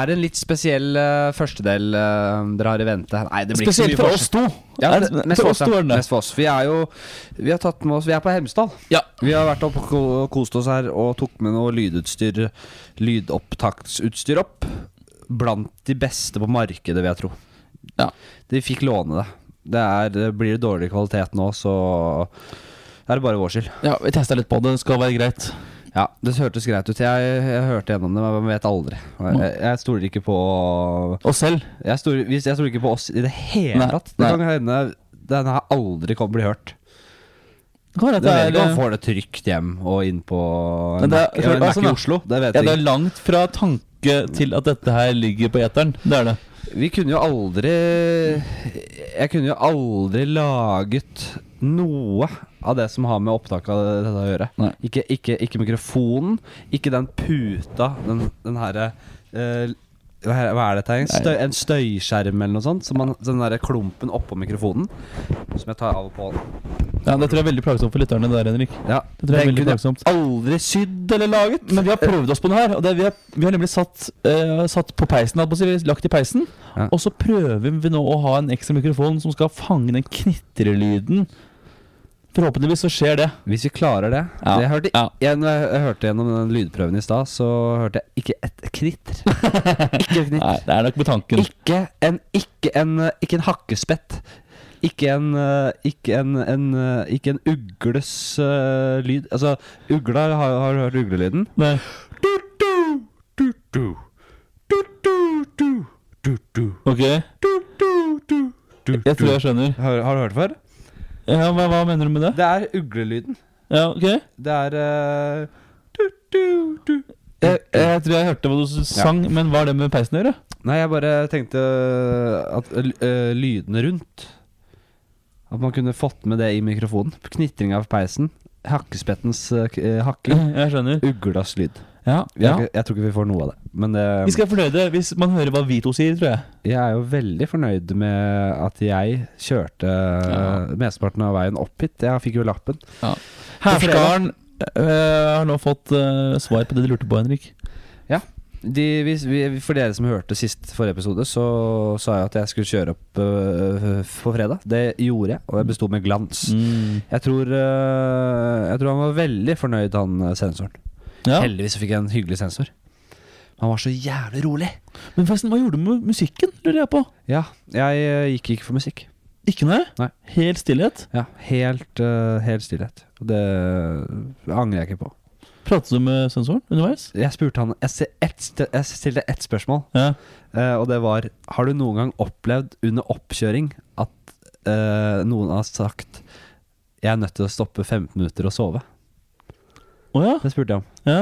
er det en litt spesiell uh, førstedel uh, dere har i vente. Nei, det blir Spesielt ikke for oss to. Ja, Er det, det- mest for oss to er det det. Mest for oss. Vi er jo Vi har tatt med oss Vi er på Hemsedal. Ja. Vi har vært opp og kost oss her og tok med noe lydutstyr Lydopptaksutstyr opp. Blant de beste på markedet, vil jeg tro. Ja. De fikk låne det. Det er, Blir dårlig kvalitet nå, så det er bare vår skyld. Ja, Vi testa litt på det. Det skal være greit. Ja, det hørtes greit ut. Jeg, jeg hørte gjennom det, men jeg vet aldri. Jeg, jeg stoler ikke på Oss selv. Jeg stoler, jeg stoler ikke på oss i det hele tatt. Det kan hende den her aldri kommer bli hørt. Kan være Det at vet ikke om det får det trygt hjem og inn på en det Mac, er- ja, altså, i Oslo. Det vet ja, det er langt fra tanke til at dette her ligger på eteren. Det er det. Vi kunne jo aldri Jeg kunne jo aldri laget noe av det som har med opptak av dette å gjøre. Ikke, ikke, ikke mikrofonen, ikke den puta, den, den herre uh, hva er, dette? En, støy, en støyskjerm eller noe sånt? Som man, den der klumpen oppå mikrofonen. Som jeg tar av og på. Ja, Det tror jeg er veldig plagsomt for lytterne der, Henrik. Ja, Det tror jeg er veldig plagsomt. aldri sydd eller laget. Men vi har prøvd oss på noe her. Og det, vi, har, vi har nemlig satt, uh, satt på peisen. Lagt i peisen. Ja. Og så prøver vi nå å ha en ekstra mikrofon som skal fange den knitrelyden. Forhåpentligvis så skjer det. Hvis vi klarer det, Ja. det jeg, hørte, Ja. jeg, jeg, hørte gjennom den lydprøven i stad, så hørte jeg ikke et knitter. ikke et knitter. Nei, det er nok med tanken. Ikke en, ikke en, ikke en hakkespett. Ikke en, eh, ikke en, en, eh, ikke en ugles uh, lyd. Altså, ugla Har, har du hørt uglelyden? Nei. Du, du, du, du. Du, du, du, du, du. Ok, Du, du, du, du, jeg tror jeg skjønner. Har, har du hørt det før? Ja, hva, hva mener du med det? Det er uglelyden. Ja, ok Det er uh, du, du, du. jeg tror jeg hørte hva du sang, sang, men hva har det med peisen å gjøre? Nei, jeg bare tenkte at uh, lydene rundt At man kunne fått med det i mikrofonen. Knitring av peisen. Hakkespettens uh, hakking. Jeg skjønner. Uglas lyd. Ja, Jeg, ja. jeg tror ikke vi får noe av det. Men det, Vi skal være fornøyde hvis man hører hva vi to sier, tror jeg. jeg er jo veldig fornøyd med at jeg kjørte Ja. mesteparten av veien opp hit. Jeg fikk jo lappen. Herskaren øh, har nå fått øh, svar på det de lurte på, Henrik. De, hvis vi, for dere som hørte sist forrige episode, så sa jeg at jeg skulle kjøre opp øh, på fredag. Det gjorde jeg, og jeg besto med glans. Mm. Jeg tror, øh, jeg tror han var veldig fornøyd, han sensoren. Ja. Heldigvis så fikk jeg en hyggelig sensor. Han var så jævlig rolig. Men forresten, hva gjorde du med musikken, lurer jeg på? Ja, jeg øh, gikk ikke for musikk. Ikke noe? Nei. Helt stillhet? Ja, helt, øh, helt stillhet. Og det angrer jeg ikke på. Pratet du med sensoren underveis? Jeg spurte han Jeg, se- ett st- jeg stilte ett spørsmål, Ja. eh, og det var Har du noen gang opplevd under oppkjøring at eh, noen har sagt Jeg er nødt til å stoppe 15 minutter og sove? Å ja? Det spurte jeg om. Ja.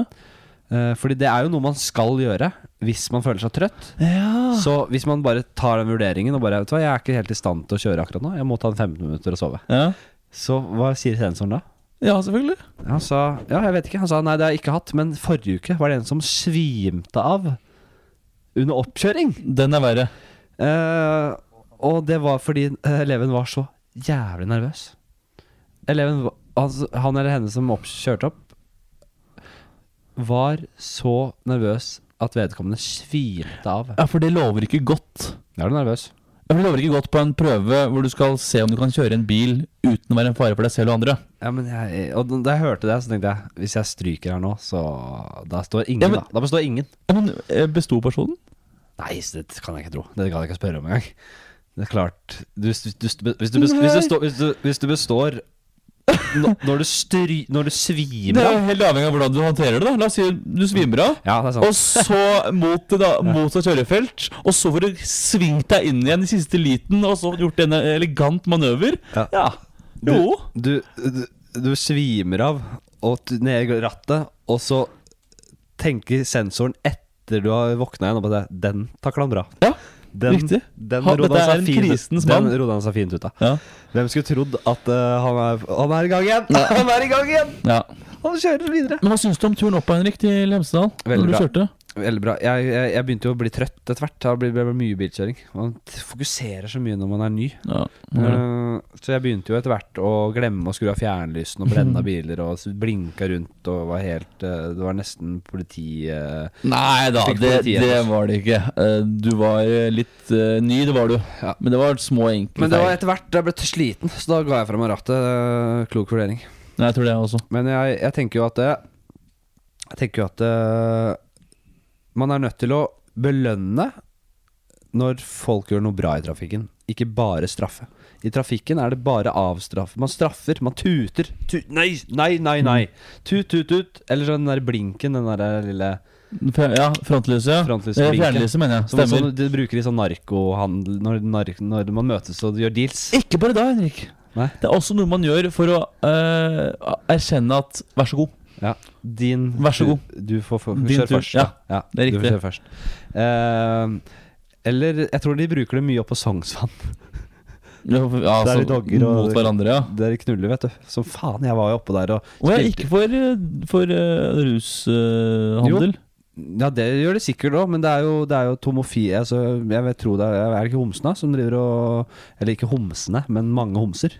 Eh, fordi det er jo noe man skal gjøre hvis man føler seg trøtt. ja. Så hvis man bare tar den vurderingen og bare Vet du hva, jeg er ikke helt i stand til å kjøre akkurat nå, jeg må ta en 15 minutter og sove. ja. Så hva sier sensoren da? Ja, selvfølgelig. Han sa Ja, jeg vet ikke. Han sa nei, det har jeg ikke hatt, men forrige uke var det en som svimte av under oppkjøring. Den er verre. Eh, og det var fordi eh, eleven var så jævlig nervøs. Eleven, altså, han eller henne som opp, kjørte opp, var så nervøs at vedkommende svimte av. Ja, for det lover ikke godt. Da er du nervøs. Ja, for Det lover ikke godt på en prøve hvor du skal se om du kan kjøre en bil uten å være en fare for deg selv og andre. Ja, men jeg, og da jeg hørte det, så tenkte jeg hvis jeg stryker her nå, så Da står ingen, Ja, men- da. Da består ingen. Ja, men eh, Besto personen? Nei, det kan jeg ikke tro. Det kan jeg ikke spørre om engang. Det er klart du, du, du, hvis, du, hvis, består, hvis, du, består Nå- Når du, stry, når du Det svimer er Det er helt avhengig av hvordan du håndterer det. da La oss si du svimer av. Ja, det er sant. Og så mot det da motsatt kjørefelt. Og så får du svingt deg inn igjen i siste liten, og så gjort en elegant manøver. Ja. Ja. Jo. Du, du, du svimer av og ned i rattet, og så tenker sensoren etter du har våkna igjen, og bare Den takla han bra. Ja, Den, riktig. Den Han- rodde dette han er seg krisens Den rodde han seg fint ut av. Ja. Hvem skulle trodd at uh, han, er, han er i gang igjen? Han er i gang igjen! ja. Han kjører videre. Men hva syns du om turen opp Henrik, til Hemsedal? Veldig når du bra. Veldig bra. Jeg, jeg, jeg begynte jo å bli trøtt etter hvert. Det ble, ble mye bilkjøring. Man fokuserer så mye når man er ny. Ja, man Uh. Eh, så jeg begynte jo etter hvert å glemme å skru av fjernlysene og blenda biler og blinka rundt og var helt uh, Det var nesten politi... Uh, Nei da, det, det var det ikke. Du var litt ny, det var du. Ja. Men det var små, enkle Men det var etter hvert jeg ble sliten, så da ga jeg fra meg rattet. Klok vurdering. Nei, jeg tror det også. Men jeg, jeg tenker jo at det, Jeg tenker jo at det, man er nødt til å belønne når folk gjør noe bra i trafikken. Ikke bare straffe. I trafikken er det bare avstraffe. Man straffer, man tuter. Tu nei, nei, nei, nei. Tut, tut, tut. Eller sånn den der blinken, den der lille Ja, frontlyset, ja. Eh, Frontlyset-blinken. Fjernlyset, mener jeg. Stemmer. sånn, de bruker i sånn narkohandel når, nar når man møtes og gjør deals. Ikke bare da, Henrik. Nei. Det er også noe man gjør for å uh, erkjenne at Vær så god. Ja, din Vær så god. Du, du får, får Din kjøre tur. først. Ja, ja, det er riktig. Du får kjøre først. Eh, eller jeg tror de bruker det mye opp på Sognsvann. Ja, Der er altså, de dogger og- mot hverandre, ja. Der de knuller, vet du. Som faen. Jeg var jo oppe der og Og jeg er ikke for, eh, for uh, rushandel. Ja, det gjør det sikkert òg, men det er jo, det er jo tomofie. Altså, jeg vet, tror det er, er det ikke homsene som driver og Eller ikke homsene, men mange homser.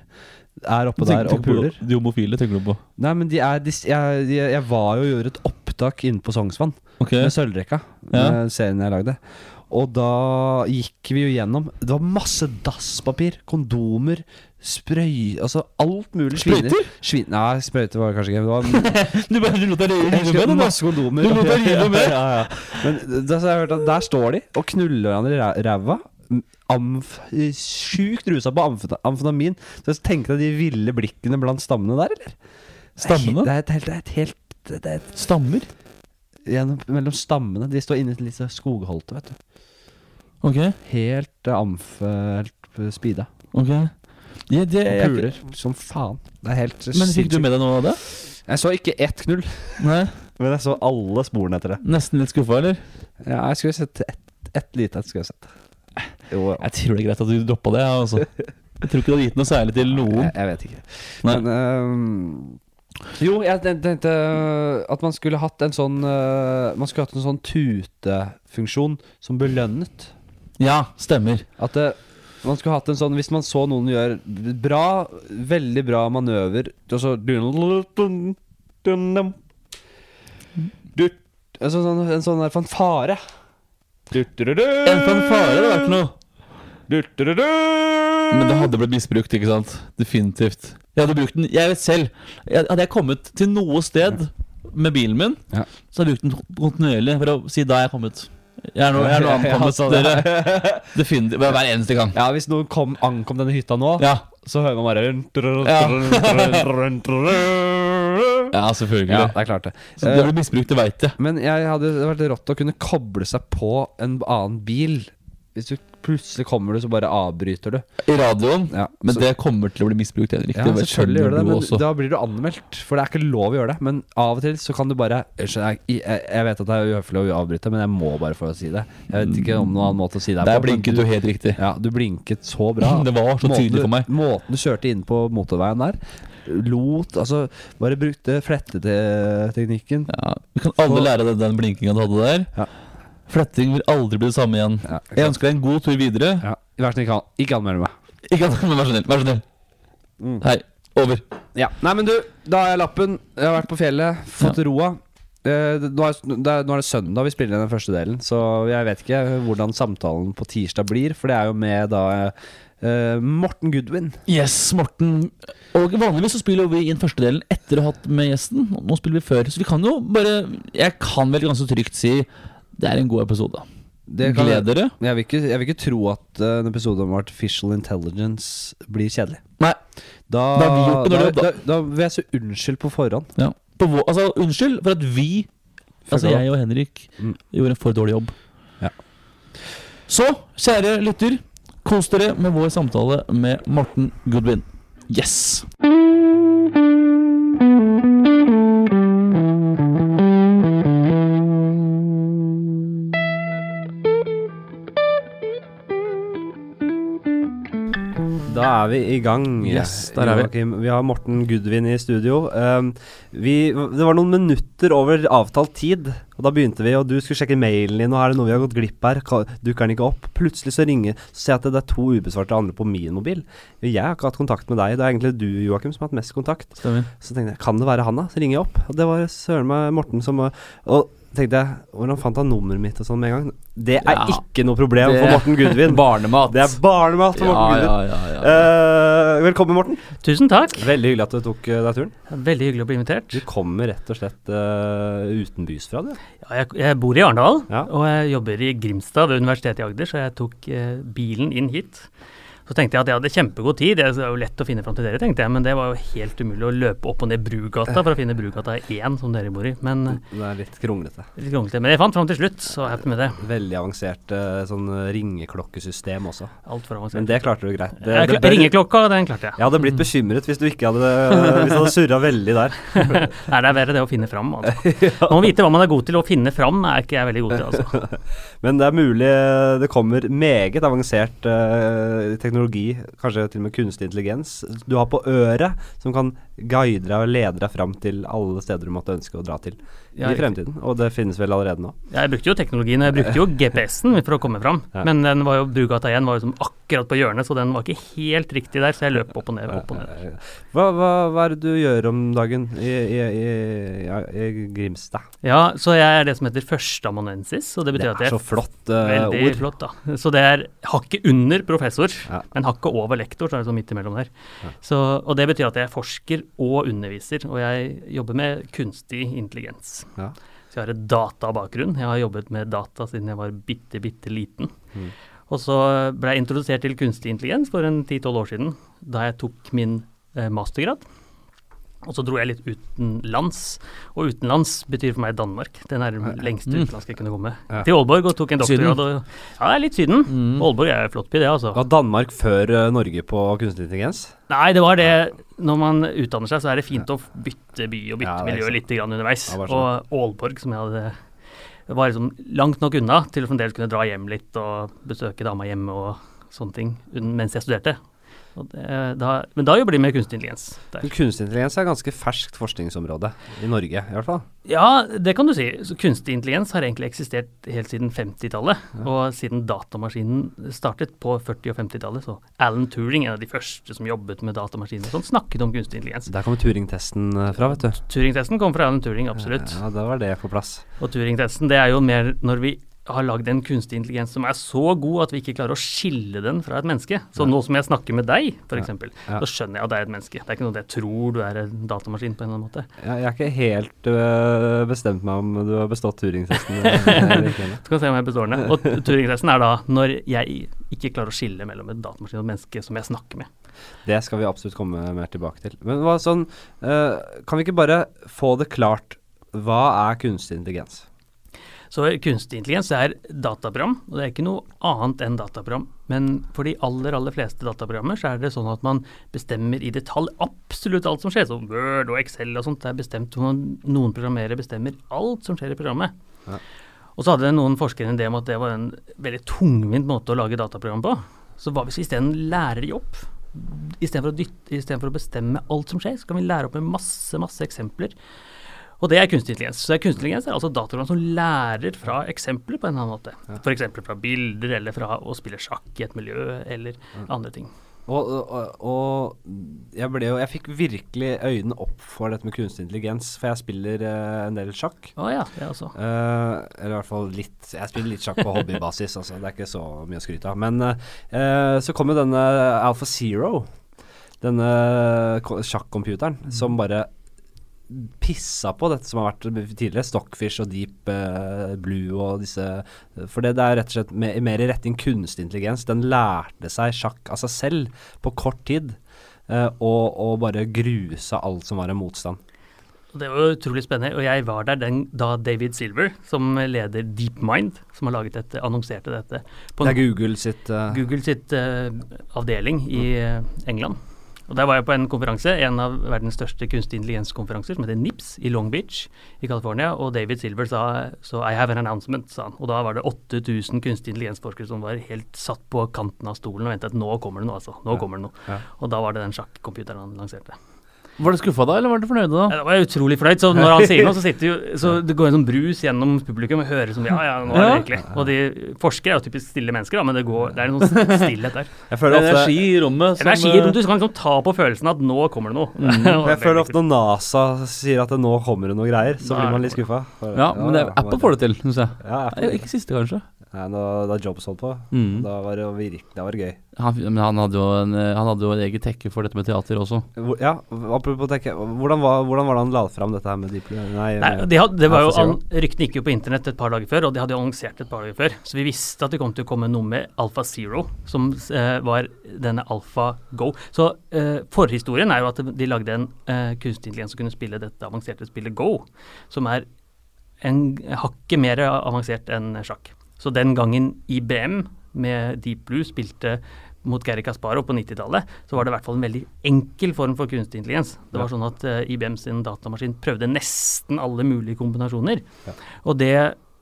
Er oppe der og puler. De homofile tenker du på. Nei, men de er de, jeg, de, jeg var jo og gjorde et opptak inne på Sognsvann. okay. Med Sølvrekka, Ja. med serien jeg lagde. Og da gikk vi jo gjennom Det var masse dasspapir, kondomer, sprøy Altså alt mulig. Sviner. Sprøyter? Svin, nei, sprøyter var det kanskje ikke. Det var Du bare du lot deg rive med, masse kondomer. Du lot deg rive med. ja, ja. Men har hørt at der står de og knuller hverandre i ræva. Amf, sjukt rusa på amf, amfetamin. Så jeg tenkte deg de ville blikkene blant stammene der, eller? Stammene? Det er et helt, det er et helt det er et, Stammer? gjennom, Mellom stammene. De står inne i et lite skogholte, vet du. Ok, Helt uh, amf... Helt uh, speeda. ok. Ja, det, Og jeg, som faen. Det er helt men fikk du med deg noe av det? Jeg så ikke ett knull, Nei. men jeg så alle sporene etter det. Nesten litt skuffa, eller? Ja, jeg skulle sett ett et lite et. skulle jeg sett Jo, Jeg tror det er greit at du droppa det. Altså. Jeg tror ikke det hadde gitt noe særlig til noen. jeg, jeg vet ikke. Nei. Men uh, Jo, jeg tenkte at man skulle hatt en sånn uh, Man skulle hatt en sånn tutefunksjon som belønnet. Ja, stemmer. At det, man skulle hatt en sånn Hvis man så noen gjøre bra, veldig bra manøver og så Du- altså sånn, En sånn fanfare. En fanfare hadde vært noe. Men det hadde blitt misbrukt, ikke sant? Definitivt. Jeg hadde brukt den Jeg vet selv. Jeg, hadde jeg kommet til noe sted med bilen min, Ja. så hadde jeg brukt den kontinuerlig for å si da er kom kommet. Jeg er nå, jeg er nå ankommet, sånn, dere. Definitivt. Hver eneste gang. Ja, hvis noen kom, ankom denne hytta nå, Ja, så hører man bare ja selvfølgelig. Ja, det er klart det. Så det blir misbrukt, det veit jeg. Men jeg hadde det hadde vært rått å kunne koble seg på en annen bil. Hvis du plutselig kommer du, så bare avbryter du. I radioen. Ja, Men så, det kommer til å bli misbrukt, Henrik. ja, Det selvfølgelig gjør det det, men også. da blir du anmeldt. For det er ikke lov å gjøre det. Men av og til så kan du bare Jeg, jeg, vet at det er uhøflig å avbryte, men jeg må bare få si det. Jeg vet ikke om noen annen måte å si det Der på, Der blinket du helt riktig. Ja, du blinket så bra. Det var så tydelig for meg. Måten du kjørte inn på motorveien der, lot Altså, bare brukte fletteteknikken. Ja, Vi kan alle lære deg den blinkinga du hadde der. Ja. Fletting vil aldri bli det samme igjen. Ja, Jeg ønsker deg en god tur videre. ja. Vær snill, ikke, an- ikke anmeld meg. Ikke anmeld men vær så snill. Vær så snill. Mm. Hei. Over. Ja. Nei, men du, da har jeg lappen. Jeg har vært på fjellet, fått roa. Eh, nå, er, nå er det søndag vi spiller inn den første delen, så jeg vet ikke hvordan samtalen på tirsdag blir. For det er jo med da eh, Morten Goodwin. Yes, Morten. Og vanligvis så spiller vi inn første delen etter å ha hatt med gjesten. Nå spiller vi før. Så vi kan jo bare Jeg kan vel ganske trygt si det er en god episode. Det kan- Gled dere. Jeg vil, ikke, jeg vil ikke tro at eh, en episode om artificial intelligence blir kjedelig. Nei. Da, Da har vi gjort da, da, da. da vil jeg si unnskyld på forhånd. Ja. På vår, altså, unnskyld for at vi Altså jeg og Henrik Mm. gjorde en for dårlig jobb. Ja. Så, kjære lytter, kos dere med vår samtale med Morten Goodwin. Yes! Da er vi i gang. Yes, der er vi. Vi har Morten Gudvin i studio. Um, vi, det var noen minutter over avtalt tid, og da begynte vi. Og du skulle sjekke mailen din, og er det noe vi har gått glipp her? Dukker den ikke opp? Plutselig så ringer Så ser jeg at det er to ubesvarte andre på min mobil. Jeg har ikke hatt kontakt med deg. Det er egentlig du, Joakim, som har hatt mest kontakt. Stemmer. Så tenkte jeg, kan det være han da? Så ringer jeg opp. Og det var søren meg Morten som Og tenkte jeg, hvordan fant han nummeret mitt og sånn med en gang? Det er Ja. ikke noe problem Det- for Morten Gudvin. Barnemat. Det er barnemat for Morten ja, Gudvin. ja, ja, ja. Eh, velkommen, Morten. Tusen takk. Veldig hyggelig at du tok eh, deg turen. Veldig hyggelig å bli invitert. Du kommer rett og slett uh, utenbys fra, du. Ja, jeg, jeg bor i Arendal, Ja. og jeg jobber i Grimstad ved Universitetet i Agder, så jeg tok eh, bilen inn hit. Så tenkte jeg at jeg hadde kjempegod tid, det er jo lett å finne fram til dere, tenkte jeg, men det var jo helt umulig å løpe opp og ned Brugata for å finne Brugata 1, som dere bor i. Men eh, Det er litt kronglete. litt kronglete. Men jeg fant fram til slutt, så er happy med det. Veldig avansert eh, sånn ringeklokkesystem også. Altfor Men avansert. det klarte du greit. Det, Jeg det Ringeklokka, den klarte jeg. Jeg hadde blitt bekymret hvis du ikke hadde Hvis det hadde surra veldig der. Nei, det er verre det å finne fram, altså. Man må vite hva man er god til, å finne fram er ikke jeg veldig god til, altså. Men det er mulig eh, det kommer meget avansert eh, teknologi, kanskje til og med kunstig intelligens, du har på øret, som kan guide deg og lede deg fram til alle steder du måtte ønske å dra til i fremtiden. Og det finnes vel allerede nå. Jeg brukte jo teknologien, jeg brukte jo GPS-en for å komme fram. Ja. Men den var jo, Brugata 1 var jo som akkurat på hjørnet, så den var ikke helt riktig der. Så jeg løp opp og ned, opp og ned. Hva, hva, hva er det du gjør om dagen i, i, i, i Grimstad? Ja, så jeg er det som heter førsteamanuensis, og det Det betyr at er jeg så flott uh, Veldig ord. flott, da. Så det er hakket under professor, Ja. men hakket over lektor, så er det sånn midt imellom der. Ja. Så, og det betyr at jeg forsker og underviser, og jeg jobber med kunstig intelligens. Ja. Så jeg har et databakgrunn. Jeg har jobbet med data siden jeg var bitte, bitte liten. Mm. Og så ble jeg introdusert til kunstig intelligens for en 10-12 år siden, da jeg tok min eh, mastergrad. Og så dro jeg litt utenlands, og utenlands betyr for meg Danmark. Den er den lengste Mm. utenlandske jeg kunne komme. Ja. Til Aalborg og tok en doktorgrad. Og, ja, litt Syden. Mm. Aalborg er flott by, det, altså. Var Danmark før eh, Norge på kunstig intelligens? Nei, det var det Når man utdanner seg, så er det fint å bytte by og bytte Ja, miljø litt grann underveis. Ja, og Aalborg, som jeg hadde var liksom langt nok unna til å fremdeles kunne dra hjem litt og besøke dama hjemme og sånne ting mens jeg studerte. Det, da, men da jobber de med kunstig intelligens. Kunstig intelligens er et ganske ferskt forskningsområde i Norge, i hvert fall. Ja, det kan du si. Så kunstig intelligens har egentlig eksistert helt siden 50-tallet. Og siden datamaskinen startet på 40- og 50-tallet, så Alan Turing, en av de første som jobbet med datamaskiner og sånn, snakket om kunstig intelligens. Der kommer Turing-testen eh, fra, vet du. Turing-testen kom fra Alan Turing, absolutt. Ja, da var det på plass. Og Turing-testen det er jo mer når vi har lagd en kunstig intelligens som er så god at vi ikke klarer å skille den fra et menneske. Så Ja. nå som jeg snakker med deg, f.eks., eksempel, Ja. så skjønner jeg at det er et menneske. Det er ikke noe jeg tror du er en datamaskin på en eller annen måte. Jeg, jeg er ikke helt øh, bestemt meg om du har bestått Turing-testen. Så kan se om jeg består den. Og Turing-testen er da når jeg ikke klarer å skille mellom en datamaskin og et menneske som jeg snakker med. det skal vi absolutt komme mer tilbake til. Men hva sånn øh, Kan vi ikke bare få det klart Hva er kunstig intelligens? Så kunstig intelligens er dataprogram, og det er ikke noe annet enn dataprogram. Men for de aller, aller fleste dataprogrammer så er det sånn at man bestemmer i detalj absolutt alt som skjer. Så Word og Excel og sånt det er bestemt. Noen, programmerere bestemmer alt som skjer i programmet. Ja. Og så hadde noen forskere en idé om at det var en veldig tungvint måte å lage dataprogram på. Så hva hvis vi isteden lærer de opp? Istedenfor å, dytte- å bestemme alt som skjer, så kan vi lære opp med masse, masse eksempler. Og det er kunstig intelligens. Så kunstig intelligens er altså dataprogram som lærer fra eksempler på en annen måte. Ja. F.eks. fra bilder, eller fra å spille sjakk i et miljø, eller andre ting. Og, og, og jeg ble Jeg fikk virkelig øynene opp for dette med kunstig intelligens, for jeg spiller øh, en del sjakk. Å ja, det også. Eh, eller i hvert fall litt Jeg spiller litt sjakk på hobbybasis, altså. Det er ikke så mye å skryte av. Men eh, så kom jo denne Alpha Zero, denne sjakkcomputeren, mm. som bare pissa på dette som har vært tidligere, Stockfish og Deep eh, Blue og disse For det, det er rett og slett mer, mer i retning kunstig intelligens. Den lærte seg sjakk av seg selv på kort tid, eh, og, og bare grusa alt som var en motstand. Det var utrolig spennende. Og jeg var der den, da David Silver, som leder DeepMind, som har laget dette, annonserte dette på Det er Google sitt uh... Google sitt uh, avdeling i uh, England. Og Der var jeg på en konferanse, en av verdens største kunstig intelligens-konferanser, som heter NIPS i Long Beach i California. Og David Silver sa så I have an announcement, sa han. Og da var det 8000 kunstig intelligens-forskere som var helt satt på kanten av stolen og ventet at nå kommer det noe, altså. Nå kommer det noe. Ja. Og da var det den sjakkcomputeren han lanserte. Var du skuffa da, eller var du fornøyd da? Ja, Det var jeg utrolig fornøyd. Så når han sier noe, så sitter jo Så det går en sånn brus gjennom publikum og hører som Ja, ja, nå er det egentlig. Og de forskere er jo typisk stille mennesker, da, men det, går, det er en sånn stillhet der. Jeg føler ofte Energi i rommet som Energi i rommet, Du kan liksom ta på følelsen at nå kommer det noe. Mm. Jeg føler ofte når NASA sier at det nå kommer det noe greier, så blir man litt skuffa. Ja, men det, Apple får det til, syns jeg. Ja, Apple. Ikke siste, kanskje. Nei, da, da Jobs holdt på, Mm. da var det virkelig Da var det gøy. Han, men han hadde jo en, eh, han hadde jo en eget tekke for dette med teater også. Hvor, ja, apropos tekke. hvordan var, hvordan var det han la fram dette her med Deep Blue? Nei, Nei, de had, det var jo, an- Ryktene gikk jo på internett et par dager før, og de hadde jo annonsert et par dager før. Så vi visste at det kom til å komme noe med Alpha Zero, som eh, var denne Alpha Go. Så eh, forhistorien er jo at de lagde en eh, kunstig intelligens som kunne spille dette avanserte spillet Go, som er en hakket mer avansert enn sjakk. Så den gangen IBM med Deep Blue spilte mot Gary Kasparov på 90-tallet, så var det i hvert fall en veldig enkel form for kunstig intelligens. Det var sånn at uh, IBM sin datamaskin prøvde nesten alle mulige kombinasjoner. Ja. Og det,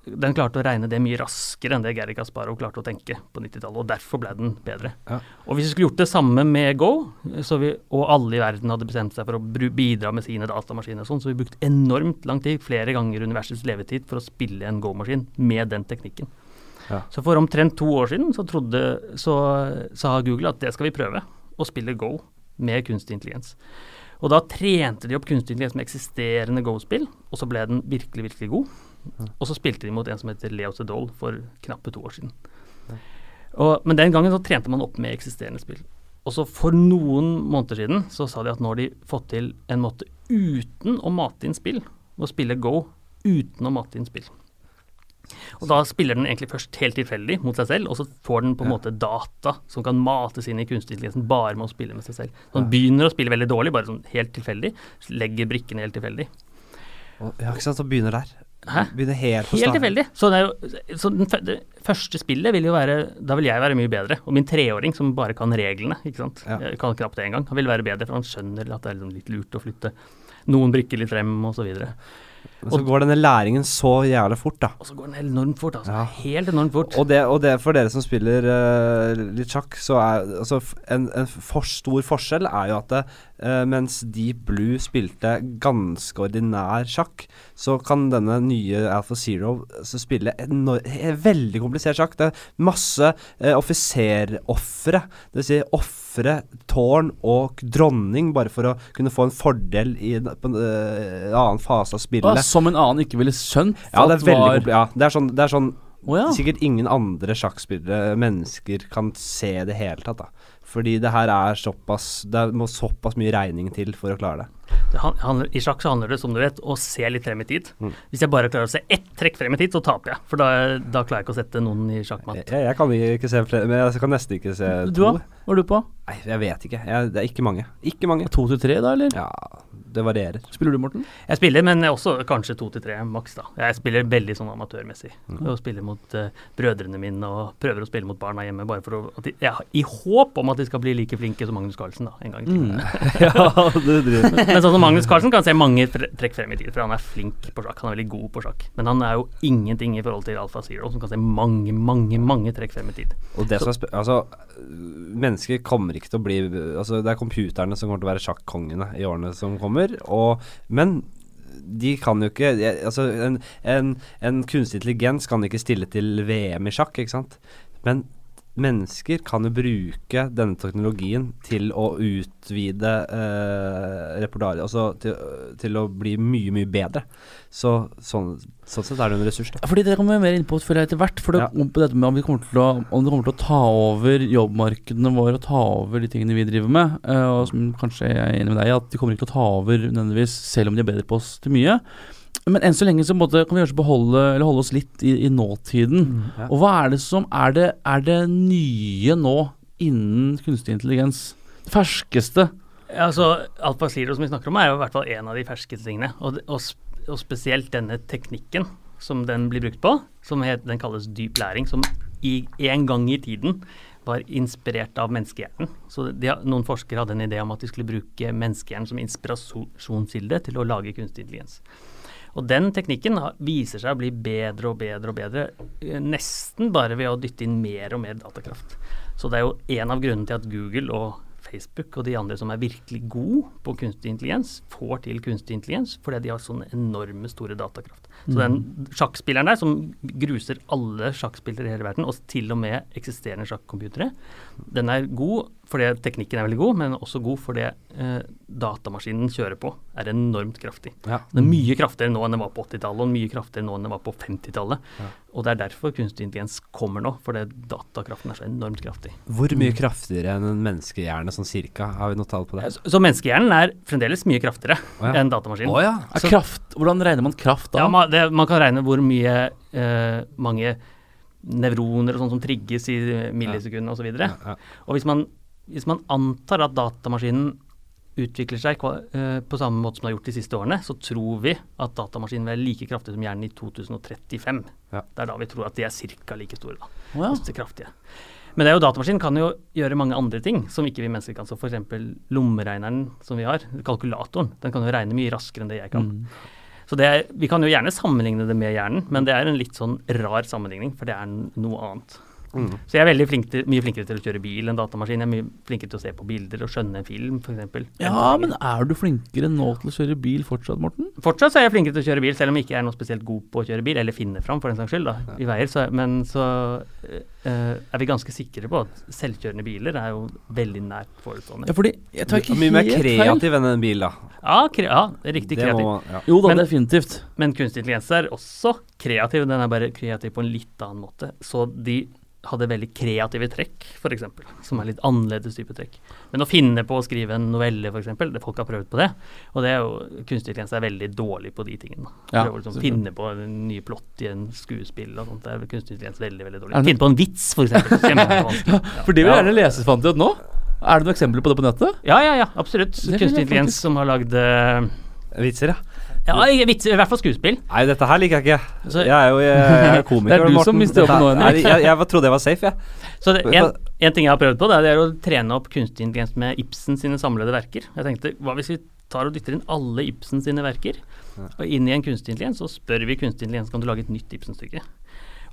den klarte å regne det mye raskere enn det Gary Kasparov klarte å tenke på 90-tallet. Og derfor ble den bedre. Ja. Og hvis vi skulle gjort det samme med Go, så vi, og alle i verden hadde bestemt seg for å bidra med sine datamaskiner og sånn, så vi brukte enormt lang tid, flere ganger universets levetid, for å spille en Go-maskin med den teknikken. Ja. Så for omtrent to år siden så, trodde, så sa Google at det skal vi prøve, å spille Go med kunstig intelligens. Og da trente de opp kunstig intelligens med eksisterende Go-spill, og så ble den virkelig, virkelig god. Og så spilte de mot en som heter Leo Sedol for knappe to år siden. Og, men den gangen så trente man opp med eksisterende spill. Og så for noen måneder siden så sa de at nå har de fått til en måte uten å mate inn spill, å spille Go uten å mate inn spill. Og da spiller den egentlig først helt tilfeldig mot seg selv, og så får den på en Ja. måte data som kan mates inn i kunstig intelligensen bare med å spille med seg selv. Så den begynner å spille veldig dårlig, bare sånn helt tilfeldig. Legger brikkene helt tilfeldig. Og- Ja, ikke sant, så begynner der. Hæ? Begynner helt på Helt tilfeldig. Så, det jo, så den, det første spillet vil jo være Da vil jeg være mye bedre. Og min treåring som bare kan reglene, ikke sant. Ja. Kan knapt det engang. Han vil være bedre, for han skjønner at det er liksom litt lurt å flytte noen brikker litt frem, og så videre. Men så går denne læringen så jævlig fort, da. Og så går den enormt fort, altså. Ja. Helt enormt fort. Og det, og det for dere som spiller uh, litt sjakk, så er altså, en, en for stor forskjell er jo at det, eh, mens Deep Blue spilte ganske ordinær sjakk, så kan denne nye Alpha Zero så spille veldig komplisert sjakk. Det er masse uh, offiserofre. Det vil si ofre tårn og dronning bare for å kunne få en fordel i en, eh, annen fase av spillet. som en annen ikke ville skjønt. Ja, det er veldig ja, det er sånn, det er sånn oh, ja. Sikkert ingen andre sjakkspillere, mennesker, kan se det hele tatt. da Fordi det her er såpass Det må såpass mye regning til for å klare det. Det handler, I sjakk så handler det, som du vet, å se litt frem i tid. Mm. Hvis jeg bare klarer å se ett trekk frem i tid, så taper jeg. For da, da klarer jeg ikke å sette noen i sjakkmatt. Jeg, jeg kan ikke se flere, men jeg kan nesten ikke se Du, to. da? Hva er du på? Nei, jeg vet ikke. Jeg, det er ikke mange. Ikke mange. To til tre, da, eller? Ja, det varierer. Spiller du, Morten? Jeg spiller, men også kanskje to til tre maks, da. Jeg spiller veldig sånn amatørmessig. Mm. Og spiller mot uh, brødrene mine og prøver å spille mot barna hjemme, bare for å at de, ja, I håp om at de skal bli like flinke som Magnus Carlsen, da, en gang i tiden. ja, du driver Men sånn som Magnus Carlsen kan se mange trekk frem i tid, for han er flink på sjakk. Han er veldig god på sjakk. Men han er jo ingenting i forhold til Alfa Zero, som kan se mange, mange, mange trekk frem i tid. Og det som er altså, mennesker kommer ikke til å bli Altså, det er computerne som kommer til å være sjakkongene i årene som kommer. Og, men de kan jo ikke Altså, en, en, en kunstig intelligens kan ikke stille til VM i sjakk, ikke sant? Men mennesker kan jo bruke denne teknologien til å utvide eh, repertoaret, altså til, til å bli mye, mye bedre. Så sånn, sånn sett er det en ressurs, da. Fordi Det kommer mer inn på føler jeg etter hvert. For det Ja. om på dette med om, vi kommer til å, om det kommer til å ta over jobbmarkedene våre og ta over de tingene vi driver med. eh, og som kanskje jeg er enig med deg at de kommer ikke til å ta over nødvendigvis, selv om de er bedre på oss til mye. Men enn så lenge så måtte, kan vi kanskje beholde Eller holde oss litt i, i nåtiden. Ja. Og hva er det som er det, er det nye nå innen kunstig intelligens? Det ferskeste? Ja, altså, Alt Zero som vi snakker om, er jo i hvert fall en av de ferskeste tingene. Og, og, og spesielt denne teknikken som den blir brukt på, som het, den kalles dyp læring, som i, en gang i tiden var inspirert av menneskehjernen. Så de, noen forskere hadde en idé om at de skulle bruke menneskehjernen som inspirasjonskilde til å lage kunstig intelligens. Og den teknikken viser seg å bli bedre og bedre og bedre, eh, nesten bare ved å dytte inn mer og mer datakraft. Så det er jo en av grunnene til at Google og Facebook og de andre som er virkelig gode på kunstig intelligens, får til kunstig intelligens fordi de har sånne enorme store datakraft. Så den sjakkspilleren der som gruser alle sjakkspillere i hele verden, og til og med eksisterende sjakkcomputere, den er god fordi teknikken er veldig god, men også god fordi eh, datamaskinen kjører på er enormt kraftig. Ja. Den er mye kraftigere nå enn den var på 80-tallet, og mye kraftigere nå enn den var på 50-tallet. Ja. Og det er derfor kunstig intelligens kommer nå, fordi datakraften er så enormt kraftig. Hvor mye kraftigere enn en menneskehjerne sånn cirka? Har vi noe tall på det? Så, så menneskehjernen er fremdeles mye kraftigere oh, ja. enn datamaskinen. Oh, ja. Er kraft, hvordan regner man kraft da? Ja, man, det, man kan regne hvor mye eh, mange nevroner og sånn som trigges i millisekundene osv. Ja, ja. Og hvis man, hvis man antar at datamaskinen utvikler seg eh, på samme måte som den har gjort de siste årene, så tror vi at datamaskinen vil være like kraftig som hjernen i 2035. Ja. Det er da vi tror at de er ca. like store. da. oh, ja. Hvis de er kraftige. Men det er jo datamaskinen kan jo gjøre mange andre ting som ikke vi mennesker kan. Så f.eks. lommeregneren som vi har, kalkulatoren, den kan jo regne mye raskere enn det jeg kan. Mm. Så er, vi kan jo gjerne sammenligne det med hjernen, men det er en litt sånn rar sammenligning, for det er noe annet. Mm. Så jeg er veldig flink til, mye flinkere til å kjøre bil enn datamaskin. Jeg er mye flinkere til å se på bilder og skjønne en film, f.eks. Ja, men er du flinkere nå til å kjøre bil fortsatt, Morten? Fortsatt så er jeg flinkere til å kjøre bil, selv om jeg ikke er noe spesielt god på å kjøre bil, eller finne fram, for den saks skyld, da, i veier. Så, men så eh, er vi ganske sikre på at selvkjørende biler er jo veldig nært forestående. Ja, fordi jeg tar ikke Mye mer kreativ enn en bil, da. Ja, kre ja riktig Det kreativ. må, ja. Jo da, Men- definitivt. Men kunstig intelligens er også kreativ, den er bare kreativ på en litt annen måte. Så de hadde veldig kreative trekk, f.eks., som er litt annerledes type trekk. Men å finne på å skrive en novelle, f.eks., det folk har prøvd på det. Og det er jo, kunstig intelligens er veldig dårlig på de tingene. Ja, Prøver liksom finne på en ny plott i en skuespill og sånt. Det er kunstig intelligens veldig, veldig dårlig. Finne på en vits, f.eks. ja, For det vil gjerne leses fant ut nå. Er det noen eksempler på det på nettet? Ja, ja, ja, absolutt. Kunstig intelligens som har lagd uh, Vitser, ja. Ja, i hvert fall skuespill. Nei, dette her liker jeg ikke. Jeg er jo jeg er komiker. Det er du Morten. som mister jobben nå, Henrik. Jeg, jeg, trodde jeg var safe, jeg. Så det, en, en ting jeg har prøvd på, det er, det er å trene opp kunstig intelligens med Ibsen sine samlede verker. Jeg tenkte, hva hvis vi tar og dytter inn alle Ibsen sine verker og inn i en kunstig intelligens, så spør vi kunstig intelligens kan du lage et nytt Ibsen-stykke.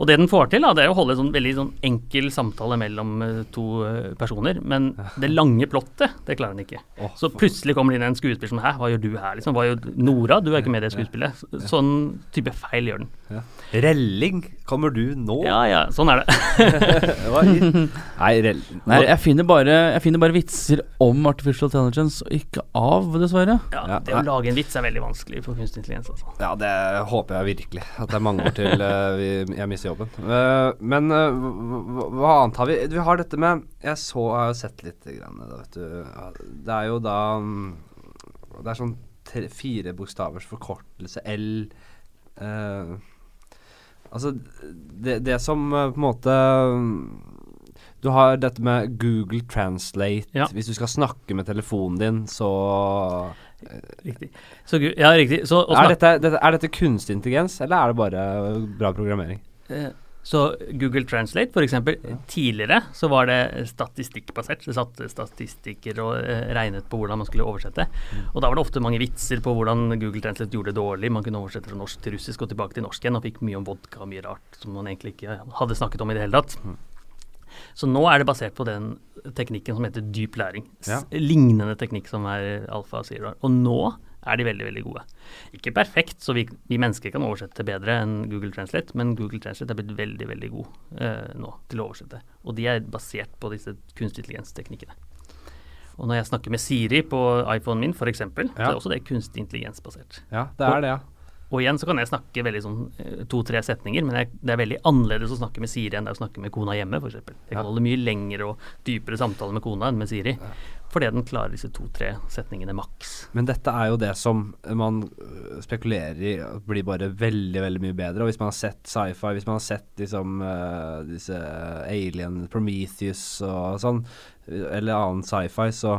Og det den får til, da, det er å holde en sånn veldig sånn enkel samtale mellom eh, to eh, personer, men det lange plottet, det klarer den ikke. Så plutselig kommer det inn en skuespiller som Hæ, hva gjør du her, liksom? Hva gjør Nora, du er ikke med i det skuespillet. Sånn type feil gjør den. Relling, kommer du nå? Ja ja, sånn er det. Nei, rell... Nei, jeg finner, bare, jeg finner bare vitser om artificial intelligence, og ikke av, dessverre. Ja, Ja, det å lage en vits er veldig vanskelig for kunstig intelligens, altså. Ja, det håper jeg virkelig. At det er mange år til uh, vi, jeg mister jobben. Eh, men eh, hva, annet har vi? Vi har dette med Jeg så, har jo sett litt, grann, vet du. Det er jo da mm, Det er sånn tre, fire bokstavers forkortelse. L Uh, Altså, det, det som på en måte mm, Du har dette med Google Translate. Ja. Hvis du skal snakke med telefonen din, så Riktig. Så, ja, riktig. Så, er dette, dette, er dette kunstig intelligens, eller er det bare bra programmering? Eh, så Google Translate, for eksempel, tidligere så var det statistikkbasert. Det satt statistikker og eh, regnet på hvordan man skulle oversette. Og da var det ofte mange vitser på hvordan Google Translate gjorde det dårlig. Man kunne oversette fra norsk til russisk og tilbake til norsk igjen, og fikk mye om vodka og mye rart som man egentlig ikke hadde snakket om i det hele tatt. Så nå er det basert på den teknikken som heter dyp læring. Ja. Lignende teknikk som er alfa og zero. Og nå er de veldig, veldig gode. Ikke perfekt, så vi, vi mennesker kan oversette bedre enn Google Translate, men Google Translate er blitt veldig, veldig god eh, nå til å oversette. Og de er basert på disse kunstig intelligens-teknikkene. Og når jeg snakker med Siri på iPhonen min, f.eks., eksempel, så er også det kunstig intelligens-basert. Ja, det er det, ja. Og igjen så kan jeg snakke veldig sånn eh, to-tre setninger, men jeg, det er veldig annerledes å snakke med Siri enn det er å snakke med kona hjemme, f.eks. Jeg kan holde mye lengre og dypere samtaler med kona enn med Siri. Fordi den klarer disse to-tre setningene maks. Men dette er jo det som man øh, spekulerer i blir bare veldig, veldig mye bedre. Og hvis man har sett sci-fi, hvis man har sett liksom øh, disse Alien, Prometheus og sånn, eller annen sci-fi, så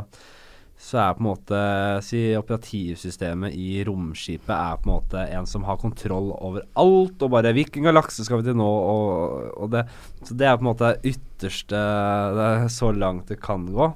så er på en måte Si operativsystemet i romskipet er på en måte en som har kontroll over alt, og bare 'Hvilken galakse skal vi til nå?' Og, og det, så det er på en måte ytterste Det er så langt det kan gå.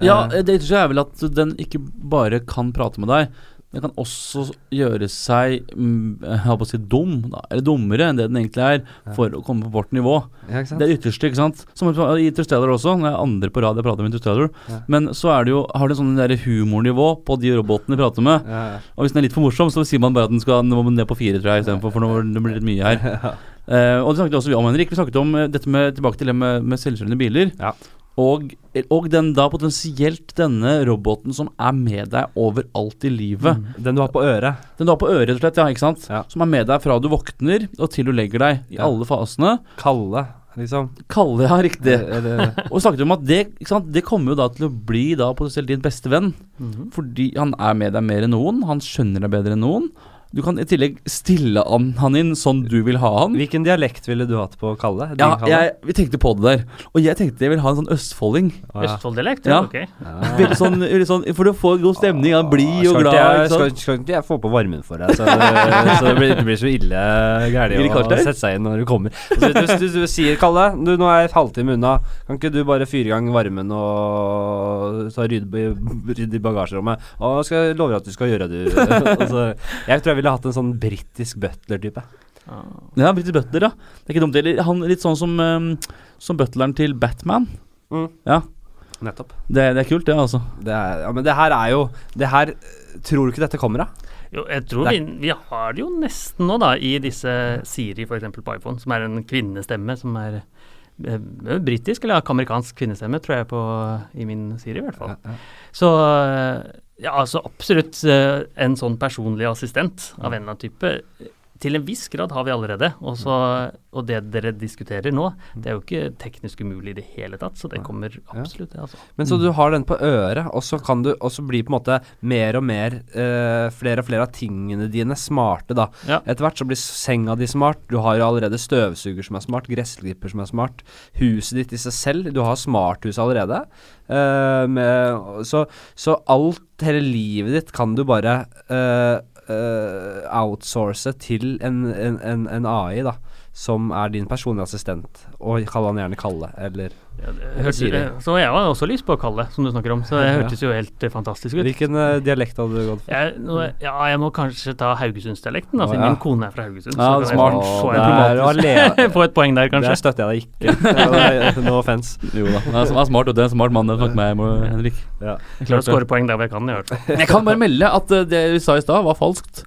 Ja, Eh, det ytterste er vel at den ikke bare kan prate med deg. Den kan også gjøre seg mm, jeg holdt på å si dum, da, eller dummere enn det den egentlig er, for å komme på vårt nivå. ja? Det er ytterste, ikke sant. Som i Interstellar også. når jeg er andre på rad jeg prater med Interstellar. Ja. Men så er det jo, har det sånn der humornivå på de robotene de prater med. Ja, Og hvis den er litt for morsom, så sier man bare at den skal ned på fire, tror jeg, istedenfor, for nå det blir litt mye her. Eh, og det snakket også vi om, Henrik. Vi snakket om eh, dette med tilbake til det med, med selvkjørende biler. Ja. Og, og den da potensielt denne roboten som er med deg overalt i livet. Den du har på øret. Den du har på øret, rett og slett, ja, ikke sant? Ja. Som er med deg fra du våkner og til du legger deg, i Ja. alle fasene. Kalle, liksom. Kalle, ja, riktig. Eller, Og vi snakket om at det, det kommer jo da til å bli da potensielt din beste venn. Mhm. Fordi han er med deg mer enn noen, han skjønner deg bedre enn noen. Du kan i tillegg stille han, han inn sånn du vil ha han. hvilken dialekt ville du hatt på Kalle? Ja, jeg, vi tenkte på det der. Og jeg tenkte jeg vil ha en sånn østfolding. Ah, ja. Østfold-dialekt? Ja. Ok. Ja. Sånn, sånn For å få god stemning, han blid og glad. jeg, skal, skal ikke jeg få på varmen for deg, så, så det, blir, det blir så ille gærent å sette seg inn når du kommer. Altså, du, du, du sier 'Kalle, du, nå er jeg halvtime unna. Kan ikke du bare fyre i gang varmen og rydde, rydde i bagasjerommet?' Og skal jeg lover at du skal gjøre det, altså, jeg tror jeg ville hatt en sånn britisk butler-type. Ah. Ja, britisk Butler, ja. Det er ikke dumt. Eller han litt sånn som, um, som butleren til Batman. Mm. Ja, Nettopp. det, det er kult, det, altså. Det er, ja, men det her er jo Det her Tror du ikke dette kommer av? Jo, jeg tror vi, vi har det jo nesten nå, da, i disse Siri f.eks. på iPhone, som er en kvinnestemme som er eh, britisk eller amerikansk kvinnestemme, tror jeg på i min Siri, i hvert fall. Ja, ja. Så eh, ja, altså absolutt eh, en sånn personlig assistent av en eller annen type. Til en viss grad har vi allerede. Også, og det dere diskuterer nå, det er jo ikke teknisk umulig i det hele tatt. Så det kommer absolutt, det, altså. Men så du har den på øret, og så kan du også bli på en måte mer og mer eh, Flere og flere av tingene dine smarte, da. Ja. Etter hvert så blir senga di smart. Du har jo allerede støvsuger som er smart, gressklipper som er smart. Huset ditt i seg selv. Du har smarthus allerede. Eh, med, så, så alt, hele livet ditt, kan du bare eh, eh, outsource til en, en, en AI, da. Som er din personlige assistent. Og kall han gjerne Kalle, eller Ja, det Siri. så jeg har også lyst på å kalle det, som du snakker om. Så det hørtes jo helt eh, fantastisk ut. Hvilken eh, dialekt hadde du gått for? Jeg, nå, ja, jeg må kanskje ta Haugesundsdialekten, da, siden ja. min kone er fra Haugesund. Ja, så kan jeg smart. få det. Få et poeng der, Der kanskje. støtter jeg deg ikke. Det no offence. Jo da. Han er, er smart, og det er en smart mann. Det er med meg, Henrik. Ja. Jeg klarer å score poeng der hvor jeg kan, i hvert fall. Jeg kan bare melde at eh, det vi sa i stad, var falskt.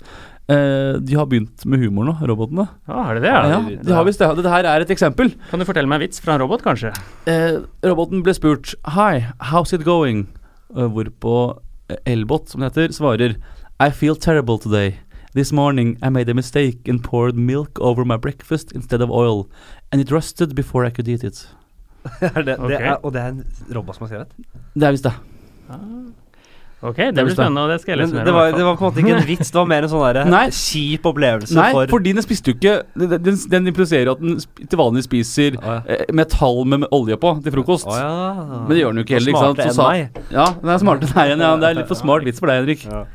Eh, de har begynt med humor nå, robotene. Ja, er det det? Ja, Ja? de- de har visst det. Dette her er et eksempel. Kan du fortelle meg en vits fra en robot, kanskje? Eh, roboten ble spurt Hi, how's it going? Eh, hvorpå eh, Elbot, som det heter, svarer I feel terrible today. This morning I made a mistake and poured milk over my breakfast instead of oil, and it rusted before I could eat it. Det, okay. det er, og det er en robot som har skrevet? Det er visst det. Ok, det blir spennende, og det skal jeg lese mer om. det var, det var på en måte ikke en vits, det var mer en sånn der kjip opplevelse Nei, for fordi den spiste jo ikke Den, den, impliserer at den til vanlig spiser ja. eh, metall med, olje på til frokost. Å, ja. Men det gjør den jo ikke heller, ikke sant? Så sa- enn meg. Ja, den er smartere enn deg. Ja. Det er litt for smart vits for deg, Henrik. Ja.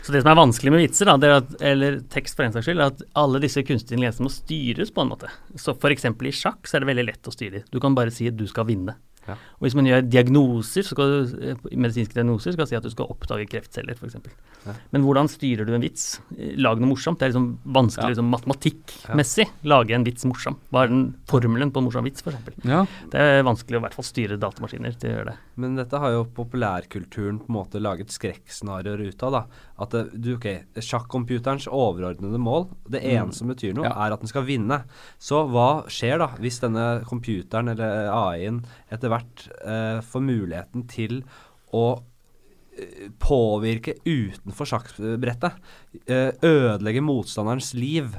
Så det som er vanskelig med vitser, da, det er at, eller tekst for en saks skyld, er at alle disse kunstige ingrediensene må styres på en måte. Så f.eks. i sjakk så er det veldig lett å styre. Du kan bare si at du skal vinne. Ja. Og hvis man gjør diagnoser, så skal eh, medisinske diagnoser, skal si at du skal oppdage kreftceller, f.eks. Ja. Men hvordan styrer du en vits? Eh, Lag noe morsomt. Det er liksom vanskelig Ja. liksom, matematikkmessig. Lage en vits morsom. Hva er den formelen på en morsom vits, f.eks.? Ja. Det er vanskelig å i hvert fall styre datamaskiner til å gjøre det. Men dette har jo populærkulturen på en måte laget skrekkscenarioer ut av. da At det, du, ok, Sjakkcomputerens overordnede mål, det ene som betyr noe, er at den skal vinne. Så hva skjer da hvis denne computeren eller AI-en etter hvert eh, for muligheten til å eh, påvirke utenfor sjakkbrettet? Eh, ødelegge motstanderens liv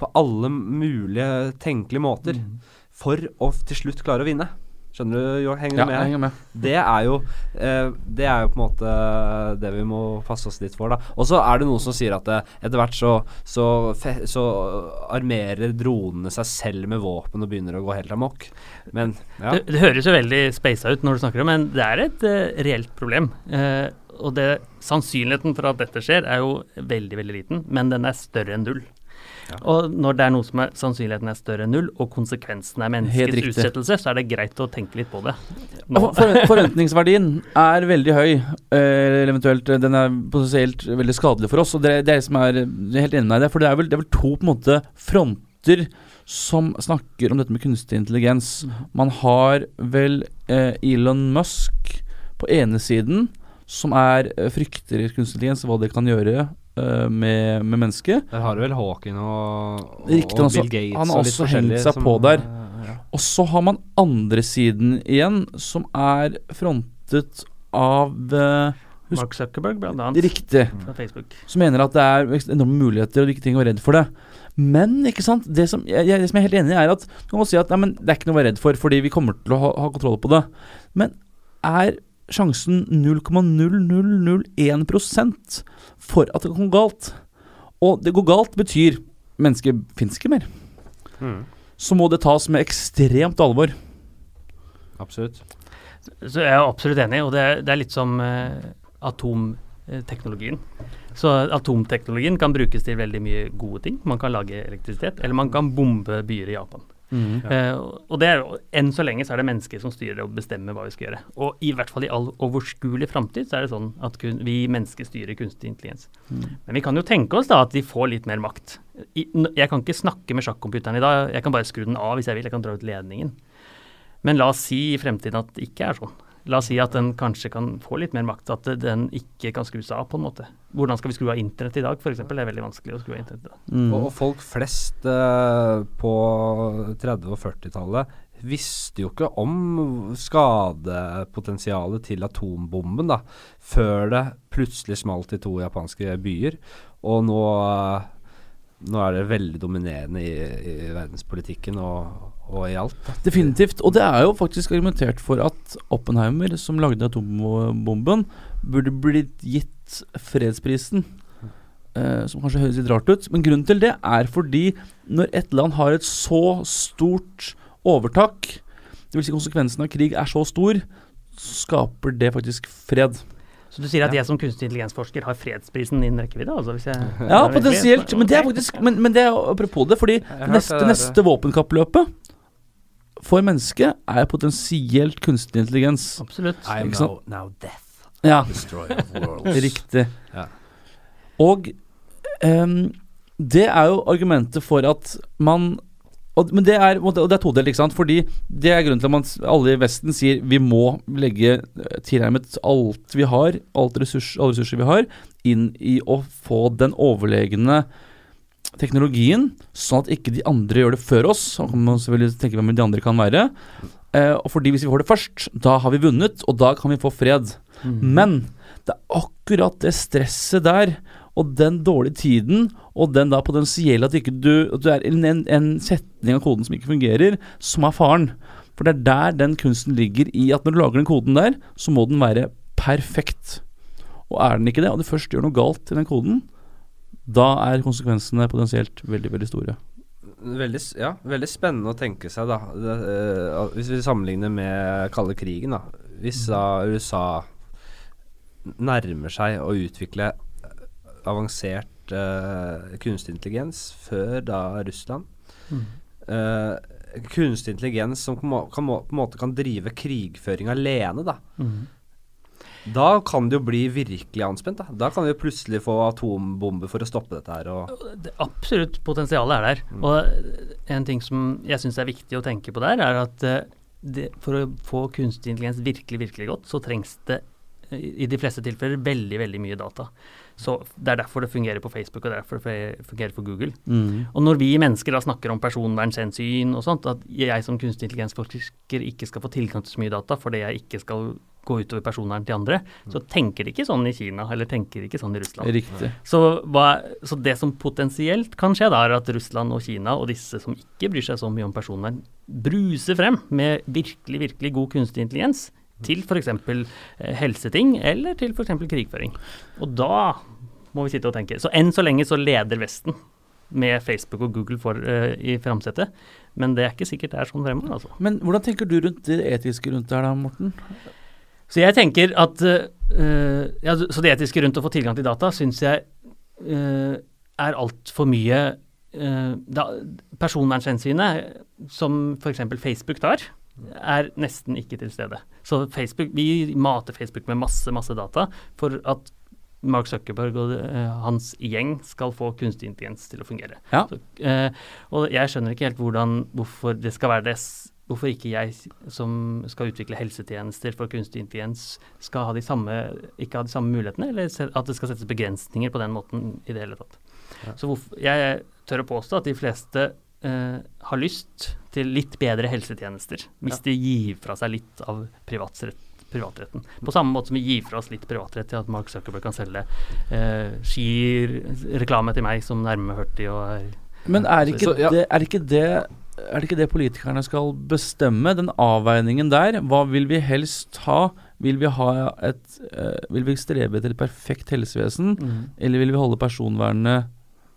på alle mulige tenkelige måter. For å til slutt klare å vinne. Skjønner du? Jo, henger Ja, du jeg med? henger med. Det er jo eh, Det er jo på en måte det vi må passe oss litt for, da. Og så er det noen som sier at eh, etter hvert så, så, så armerer dronene seg selv med våpen og begynner å gå helt amok. Men ja. Det, det høres jo veldig speisa ut når du snakker om men det er et uh, reelt problem. Uh, og det, sannsynligheten for at dette skjer, er jo veldig, veldig liten, men den er større enn null. Ja. Og når det er noe som er, sannsynligheten er større enn null, og konsekvensen er menneskets utsettelse, så er det greit å tenke litt på det. For- for- Forventningsverdien er veldig høy, eh, eller eventuelt eh, den er potensielt veldig skadelig for oss. Og det, det er det som er helt enig med deg i det, for det er, vel, det er vel to på en måte fronter som snakker om dette med kunstig intelligens. Man har vel eh, Elon Musk på ene siden, som er eh, frykter kunstig intelligens, hva det kan gjøre med, med mennesket. Der har du vel Hawking og, og, Riktig, og Bill Gates han har og også hengt seg som, på der. eh, ja. Og så har man andre siden igjen, som er frontet av eh, husk- Mark Zuckerberg, blant annet, Riktig. fra Facebook. Som mener at det er enorme muligheter og du ikke trenger å være redd for det. Men ikke sant, det som jeg, jeg, det som jeg er helt enig i, er at du kan si at nei, men det er ikke noe å være redd for, fordi vi kommer til å ha, ha kontroll på det. Men er sjansen 0,0001% for at det kan gå galt? Og det går galt betyr mennesket fins ikke mer. Mm, Så må det tas med ekstremt alvor. absolutt. Så jeg er absolutt enig, og det, er- det er litt som uh, atomteknologien. Så atomteknologien kan brukes til veldig mye gode ting. Man kan lage elektrisitet, eller man kan bombe byer i Japan. Eh, og det er jo, Enn så lenge så er det mennesker som styrer og bestemmer hva vi skal gjøre. Og i hvert fall i all overskuelig framtid så er det sånn at kun, vi mennesker styrer kunstig intelligens. Men vi kan jo tenke oss da at de får litt mer makt. I, jeg kan ikke snakke med sjakkomputeren i dag, jeg kan bare skru den av hvis jeg vil. Jeg kan dra ut ledningen. Men la oss si i fremtiden at det ikke er sånn. La oss si at den kanskje kan få litt mer makt, at den ikke kan skrus av på en måte. Hvordan skal vi skru av internett i dag, f.eks.? Det er veldig vanskelig å skru av internett i dag. Mm. Og, og folk flest eh, på 30- og 40-tallet visste jo ikke om skadepotensialet til atombomben da, før det plutselig smalt i to japanske byer. Og nå, eh, nå er det veldig dominerende i, i verdenspolitikken og, og i alt. Da. Definitivt. Og det er jo faktisk argumentert for at Oppenheimer, som lagde atombomben, burde blitt gitt fredsprisen. Eh, som kanskje høres litt rart ut, men grunnen til det er fordi når et land har et så stort overtak, dvs. Si konsekvensen av krig er så stor, så skaper det faktisk fred. Så du sier at Ja. jeg som kunstig intelligensforsker har fredsprisen innen rekkevidde? Altså hvis jeg, Ja, potensielt. Men det er faktisk Men, men det er apropos det, fordi det neste, det neste våpenkappløpet for mennesket er potensielt kunstig intelligens. Absolutt. I am now, now death, Ja, destroyer of worlds. riktig. Ja. Og um, det er jo argumentet for at man og, men det er, og det er todelt, ikke sant? Fordi det er grunnen til at man, alle i Vesten sier vi må legge eh, tilnærmet alt vi har, alt ressurs, alle ressurser vi har, inn i å få den overlegne teknologien, sånn at ikke de andre gjør det før oss. Så kan man selvfølgelig tenke hvem de andre kan være. Eh, og fordi hvis vi får det først, da har vi vunnet, og da kan vi få fred. Mm. Men det er akkurat det stresset der, og den dårlige tiden, og den da potensielle at ikke du At du er en, en, en setning av koden som ikke fungerer, som er faren. For det er der den kunsten ligger i at når du lager den koden der, så må den være perfekt. Og er den ikke det, og du først gjør noe galt i den koden, da er konsekvensene potensielt veldig, veldig store. Veldig, ja, veldig spennende å tenke seg, da. Det, uh, hvis vi sammenligner med kalde krigen, da. Hvis da USA nærmer seg å utvikle eh, avansert uh, kunstig intelligens før da Russland Mm. uh, Kunstig intelligens som kan, må- kan, må- på en måte kan drive krigføring alene, da. Mm. Da kan det jo bli virkelig anspent. Da Da kan vi plutselig få atombomber for å stoppe dette her. Og, Det absolutt potensialet er der. Mm. Og en ting som jeg syns er viktig å tenke på der, er at eh, det, for å få kunstig intelligens virkelig, virkelig godt, så trengs det eh, i de fleste tilfeller veldig, veldig mye data. Så Det er derfor det fungerer på Facebook, og det er derfor det fungerer for Google. Og når vi mennesker da snakker om personvernhensyn og sånt, at jeg som kunstig intelligensforsker ikke skal få tilgang til så mye data fordi jeg ikke skal gå utover personvernet til andre, så tenker de ikke sånn i Kina, eller tenker ikke sånn i Russland. Så, hva, så det som potensielt kan skje, da, er at Russland og Kina og disse som ikke bryr seg så mye om personvern, bruser frem med virkelig, virkelig god kunstig intelligens til f.eks. Eh, helseting eller til f.eks. krigføring. Og da må vi sitte og tenke. Så enn så lenge så leder Vesten med Facebook og Google for, uh, i framsetet, men det er ikke sikkert det er sånn fremover, altså. Men hvordan tenker du rundt det etiske rundt det her da, Morten? Så jeg tenker at uh, ja, Så det etiske rundt å få tilgang til data syns jeg uh, er altfor mye uh, da, Personvernhensynet, som f.eks. Facebook tar, er nesten ikke til stede. Så Facebook, vi mater Facebook med masse, masse data for at Mark Zuckerberg og hans gjeng skal få kunstig intelligens til å fungere. Ja. Så, og jeg skjønner ikke helt hvordan, hvorfor det skal være det Hvorfor ikke jeg som skal utvikle helsetjenester for kunstig intelligens, skal ha de samme, ikke ha de samme mulighetene, eller at det skal settes begrensninger på den måten i det hele tatt. Ja. Så hvorfor, jeg tør å påstå at de fleste eh, har lyst til litt bedre helsetjenester, hvis Ja. de gir fra seg litt av privatsrett, privatretten. På samme måte som vi gir fra oss litt privatrett til at Mark Zuckerberg kan selge uh, skireklame til meg som nærmehørtig. meg 40 og er Men er ikke, Så, ja. det, er, ikke det, er det ikke det politikerne skal bestemme? Den avveiningen der. Hva vil vi helst ha? Vil vi, ha et, eh, vil vi strebe etter et perfekt helsevesen, eller vil vi holde personvernet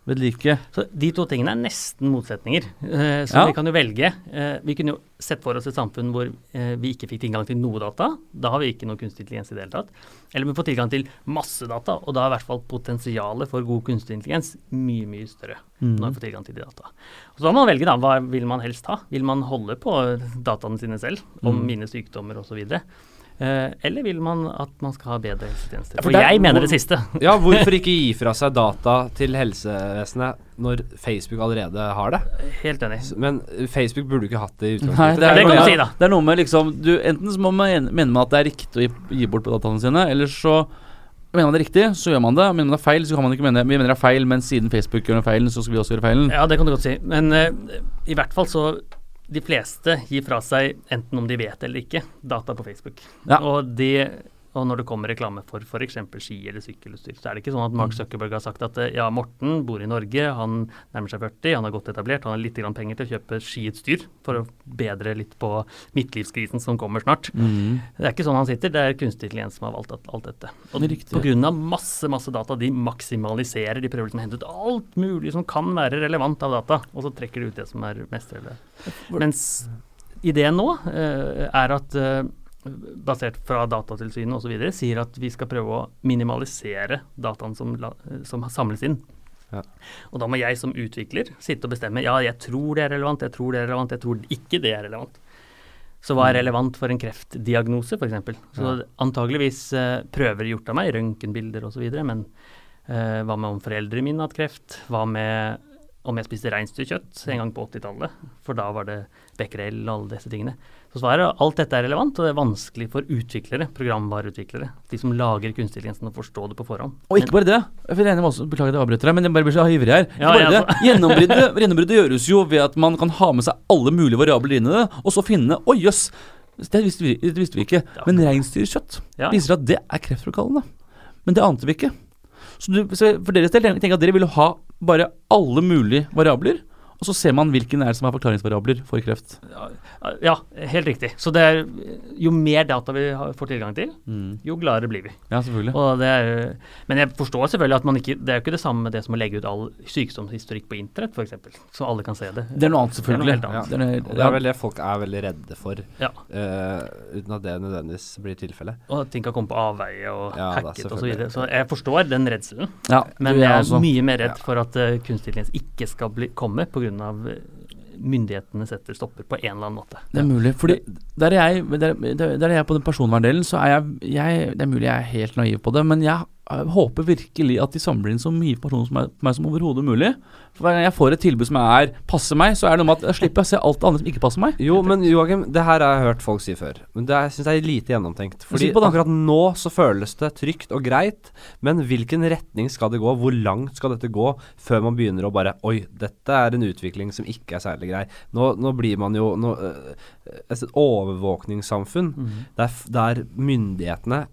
ved like? Så De to tingene er nesten motsetninger. Eh, så Ja. vi kan jo velge. Eh, vi kunne jo sett for oss et samfunn hvor eh, vi ikke fikk tilgang til noe data. Da har vi ikke noe kunstig intelligens i det hele tatt. Eller vi får tilgang til masse data, og da er i hvert fall potensialet for god kunstig intelligens mye, mye større. Mm. Når vi får tilgang til de data. Og så må man velge, da. Hva vil man helst ha? Vil man holde på dataene sine selv, om Mm. mine sykdommer osv.? Eh, eller vil man at man skal ha bedre helsetjenester? For der- jeg mener hvor- det siste. Ja, hvorfor ikke gi fra seg data til helsevesenet når Facebook allerede har det? Helt enig. Men Facebook burde ikke hatt det i Nei, utgangspunktet. det er kan du si, da. Det er noe med liksom du, Enten så må man en- mene med at det er riktig å gi, gi bort på dataene sine, eller så mener man det riktig, så gjør man det. Mener man det er feil, så kan man ikke mene Vi mener det er feil, men siden Facebook gjør den feilen, så skal vi også gjøre feilen. Ja, det kan du godt si. Men uh, i hvert fall så De fleste gir fra seg, enten om de vet eller ikke, data på Facebook. Ja. Og, de, og når det kommer reklame for f.eks. ski eller sykkelutstyr, så er det ikke sånn at Mark Mm. Zuckerberg har sagt at ja, Morten bor i Norge, han nærmer seg 40, han er godt etablert, han har litt grann penger til å kjøpe skiutstyr for å bedre litt på midtlivskrisen som kommer snart. Mm. Det er ikke sånn han sitter, det er kunstig intelligens som har valgt alt dette. Og Det av masse, masse data, de maksimaliserer, de prøver liksom å hente ut alt mulig som kan være relevant av data, og så trekker de ut det som er mest relevant. Mens ideen nå uh, er at eh, basert fra Datatilsynet osv. sier at vi skal prøve å minimalisere dataen som, som samles inn. Ja. Og da må jeg som utvikler sitte og bestemme ja, jeg tror det er relevant, jeg tror det er relevant, jeg tror ikke det er relevant. Så hva er relevant for en kreftdiagnose, f.eks.? Så antageligvis uh, prøver gjort av meg, røntgenbilder osv., men uh, hva med om foreldrene mine har hatt kreft? Hva med om jeg spiste reinsdyrkjøtt en gang på 80-tallet? For da var det becquerel og alle disse tingene. Så svaret er alt dette er relevant, og det er vanskelig for utviklere, programvareutviklere, de som lager kunstig intelligens, å forstå det på forhånd. Og ikke bare det. Jeg er enig med også, Beklager at jeg avbryter deg, men jeg bare blir så ivrig her. Ja, ja, det. Gjennombruddet, gjennombruddet gjøres jo ved at man kan ha med seg alle mulige variabler inn i det, og så finne Oi, jøss! Det visste vi, det visste vi ikke. Men reinsdyrkjøtt Ja. viser at det er kreftfremkallende. Men det ante vi ikke. Så, du, så for deres del tenker jeg at dere vil ha bare alle mulige variabler, og så ser man hvilken er det som er forklaringsvariabler for kreft. Ja, helt riktig. Så det er, jo mer data vi får tilgang til, jo gladere blir vi. Ja, selvfølgelig. Og det er, men jeg forstår selvfølgelig at man ikke Det er jo ikke det samme med det som å legge ut all sykdomshistorikk på internett, f.eks. Så alle kan se det. Det er noe annet, selvfølgelig. Det er annet. Ja. Det er det er vel det folk er veldig redde for, Ja. uh, uten at det nødvendigvis blir tilfellet. Og at ting kan komme på avveie og Ja, hacket osv. Så, videre. så jeg forstår den redselen. ja, Men jeg er også. mye mer redd for at uh, kunstig intelligens ikke skal bli, komme pga. Uh, myndighetene setter stopper på en eller annen måte. Det er mulig. Fordi der er jeg, der der er jeg på den personverndelen, så er jeg, jeg Det er mulig jeg er helt naiv på det, men jeg jeg håper virkelig at de samler inn så mye informasjon som er, på meg som overhodet mulig. For Hver gang jeg får et tilbud som er passer meg, så er det noe med at jeg slipper å se alt det andre som ikke passer meg. Jo, men Joakim, det her har jeg hørt folk si før. Men det syns jeg er lite gjennomtenkt. Fordi akkurat nå så føles det trygt og greit, men hvilken retning skal det gå? Hvor langt skal dette gå før man begynner å bare Oi, dette er en utvikling som ikke er særlig grei. Nå, nå blir man jo nå, øh, Et overvåkningssamfunn der, der myndighetene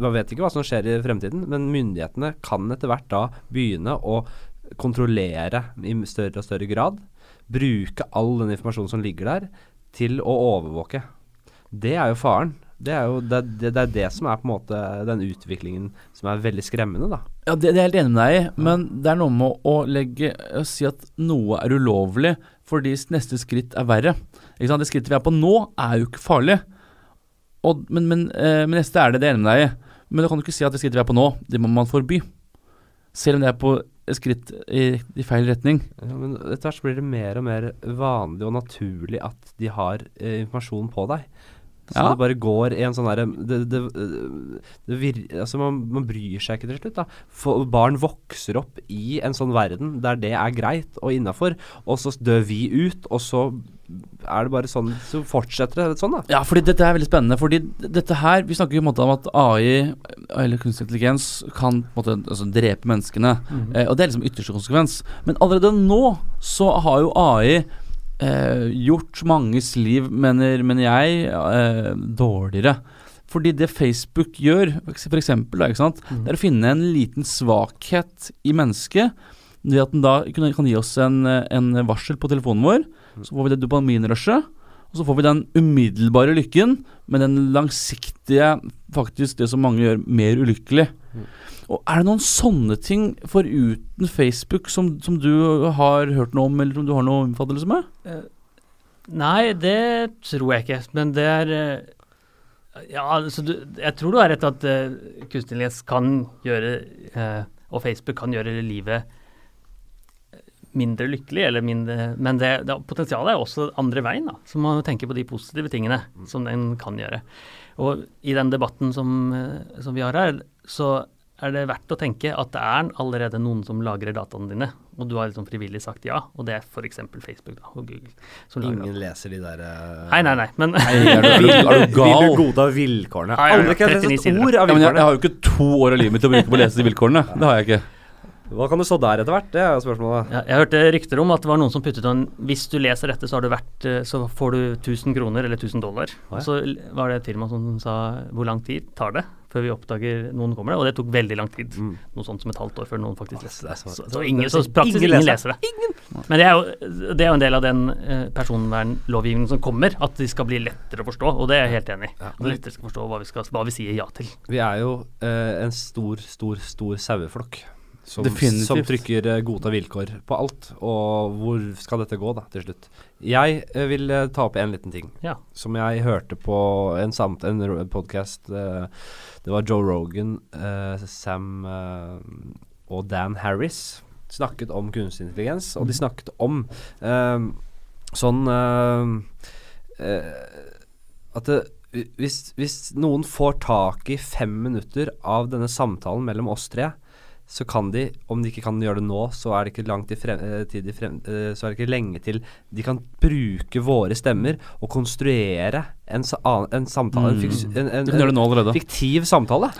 Man vet ikke hva som skjer i fremtiden, men myndighetene kan etter hvert da begynne å kontrollere i større og større grad. Bruke all den informasjonen som ligger der, til å overvåke. Det er jo faren. Det er jo det, det, det, er det som er på en måte den utviklingen som er veldig skremmende, da. Ja, det, det er jeg helt enig med deg i, men det er noe med å, legge å si at noe er ulovlig fordi neste skritt er verre. Det skrittet vi er på nå, er jo ikke farlig. Og, men, men, eh, men neste er det, det jeg med deg i. Men du kan jo ikke si at det skrittet vi er på nå, det må man forby. Selv om det er på et skritt i, i feil retning. Ja, men etter hvert så blir det mer og mer vanlig og naturlig at de har eh, informasjon på deg. Så Ja. det bare går i en sånn derre det, det, det vir, altså man, man bryr seg ikke til slutt, da. For barn vokser opp i en sånn verden der det er greit og innafor, og så dør vi ut, og så er det bare sånn Så fortsetter det sånn, da. Ja, fordi dette er veldig spennende. Fordi dette her Vi snakker jo på en måte om at AI, eller kunstig intelligens, kan på en måte altså, drepe menneskene. Eh, og det er liksom ytterste konsekvens. Men allerede nå så har jo AI eh, gjort manges liv, mener, mener jeg, eh, dårligere. Fordi det Facebook gjør, for eksempel, -hmm. det er å finne en liten svakhet i mennesket. Ved at den da kan gi oss en, eh, en varsel på telefonen vår. Så får vi det dopaminrushet. Og så får vi den umiddelbare lykken, men den langsiktige, faktisk det som mange gjør, mer ulykkelig. Og Er det noen sånne ting foruten Facebook som, som du har hørt noe om, eller som du har noe innfattelse med? Nei, det tror jeg ikke. Men det er eh, Ja, altså du, jeg tror du har rett at uh, kunstig intelligens kan gjøre eh, Og Facebook kan gjøre livet mindre lykkelig, eller mindre Men det, det, potensialet er også andre veien, da. Så man må tenke på de positive tingene som den kan gjøre. Og i den debatten som, eh, som vi har her, så er det verdt å tenke at det er allerede noen som lagrer dataene dine, og du har liksom frivillig sagt ja, og det er f.eks. Facebook da, og Google. som lager Ingen leser de der uh, Nei, nei, nei. Men Nei, er du, er du, gal? Vil du godta vilkårene? Nei, jeg, jeg 39 lese et sider. ord av Ja, men jeg, jeg har jo ikke to år av livet mitt til å bruke på å lese de vilkårene. Det har jeg ikke. Hva kan du så der etter hvert? Det er spørsmålet. ja, jeg hørte rykter om at det var noen som puttet en Hvis du leser dette, så, har du vært, eh, så får du 1000 kroner eller 1000 dollar. ja. Så var det et firma som sa hvor lang tid tar det før vi oppdager noen kommer det, og det tok veldig lang tid. Mm. Noe sånt som et halvt år før noen faktisk leser det så- Så, ingen, så praktisk ingen leser det. Men det er, jo, det er jo en del av den eh, personvernlovgivningen som kommer, at de skal bli lettere å forstå, og det er jeg helt enig i. Ja. Lettere skal forstå hva vi, skal, hva vi sier ja til. Vi er jo eh, en stor, stor, stor saueflokk. Som, som trykker eh, godta vilkår på alt. Og hvor skal dette gå, da, til slutt? Jeg eh, vil eh, ta opp en liten ting Ja. som jeg hørte på en, samt, en. Eh, det var Joe Rogan, Sam og Dan Harris snakket om kunstig intelligens, og de snakket om sånn At det, hvis, hvis noen får tak i fem minutter av denne samtalen mellom oss tre, så kan de, om de ikke kan gjøre det nå, så er det ikke langt i frem, eh, tid i frem, eh, så er det ikke lenge til de kan bruke våre stemmer og konstruere en, en samtale, en, fiks, en, en, fiktiv samtale.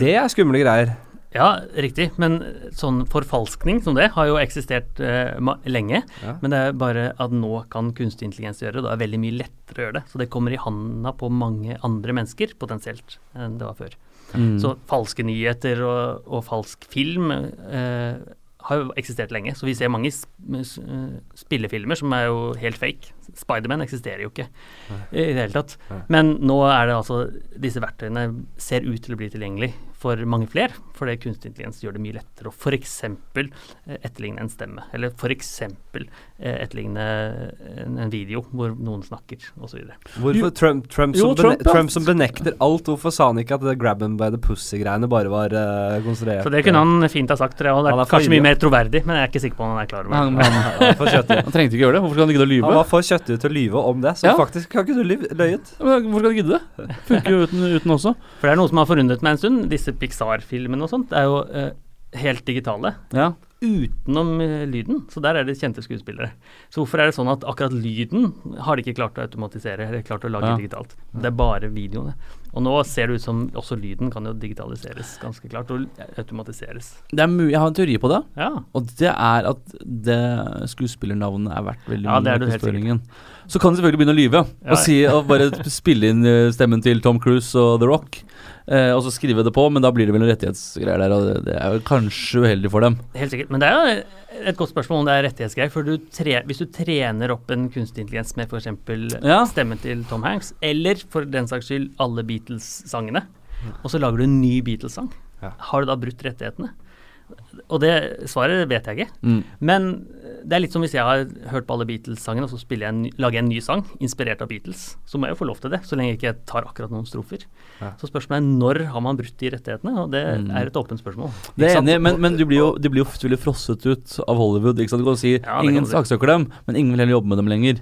Det er skumle greier. Ja, riktig. Men sånn forfalskning som det har jo eksistert uh, ma lenge. Ja. Men det er bare at nå kan kunstig intelligens gjøre det. Det er veldig mye lettere å gjøre det. Så det kommer i handa på mange andre mennesker potensielt enn det var før. Mm. Så falske nyheter og, og falsk film eh, har jo eksistert lenge. Så vi ser mange eh, spillefilmer som er jo helt fake. Spiderman eksisterer jo ikke i det hele tatt. Nei. Men nå er det altså Disse verktøyene ser ut til å bli tilgjengelig for mange flere, fordi kunstig intelligens gjør det mye lettere å f.eks. Eh, etterligne en stemme, eller f.eks. Eh, etterligne en, en video hvor noen snakker, osv. Hvorfor Trump, Trump, som jo, Trump, ja. Trump som benekter alt, hvorfor sa han ikke at det grab him by the pussy-greiene bare var uh, konstruert? Så det kunne han fint ha sagt, tror jeg. Han er er kanskje mye mer troverdig, men jeg er ikke sikker på om han er klar over det. han, Han han, han trengte ikke gjøre det. Hvorfor skal han gidde å lyve? Han var for kjøttig til å lyve om det, så Ja. faktisk kan ikke du løyet. Hvorfor skal han gidde det? Funker jo uten, uten også. For det er noe som har forundret meg en stund. Disse disse Pixar-filmene og sånt, er jo eh, helt digitale. Ja. Utenom eh, lyden. Så der er det kjente skuespillere. Så hvorfor er det sånn at akkurat lyden har de ikke klart å automatisere, eller klart å lage Ja. digitalt? Det er bare videoene. Og nå ser det ut som også lyden kan jo digitaliseres ganske klart, og automatiseres. Det er mulig, jeg har en teori på det, Ja. og det er at det skuespillernavnet er verdt veldig Ja, mye. det er du helt markedsføringen. Så kan de selvfølgelig begynne å lyve Ja. og, si, og bare spille inn eh, stemmen til Tom Cruise og The Rock, eh, og så skrive det på, men da blir det vel noen rettighetsgreier der, og det, det er jo kanskje uheldig for dem. Helt sikkert. Men det er jo et godt spørsmål om det er rettighetsgreier. For du tre, hvis du trener opp en kunstig intelligens med f.eks. Ja. stemmen til Tom Hanks, eller for den saks skyld alle Beatles-sangene, og så lager du en ny Beatles-sang, Ja. har du da brutt rettighetene? Og det svaret vet jeg ikke. Mm. Men det er litt som hvis jeg har hørt på alle Beatles-sangene, og så jeg en, lager jeg en ny sang inspirert av Beatles. Så må jeg jo få lov til det, så lenge jeg ikke tar akkurat noen strofer. Ja. Så spørsmålet er når har man brutt de rettighetene? Og det Mm. er et åpent spørsmål. Det er enig, men, men du blir jo, du blir jo frosset ut av Hollywood. Ikke sant? Du kan si Ja, ingen saksøker dem, men ingen vil heller jobbe med dem lenger.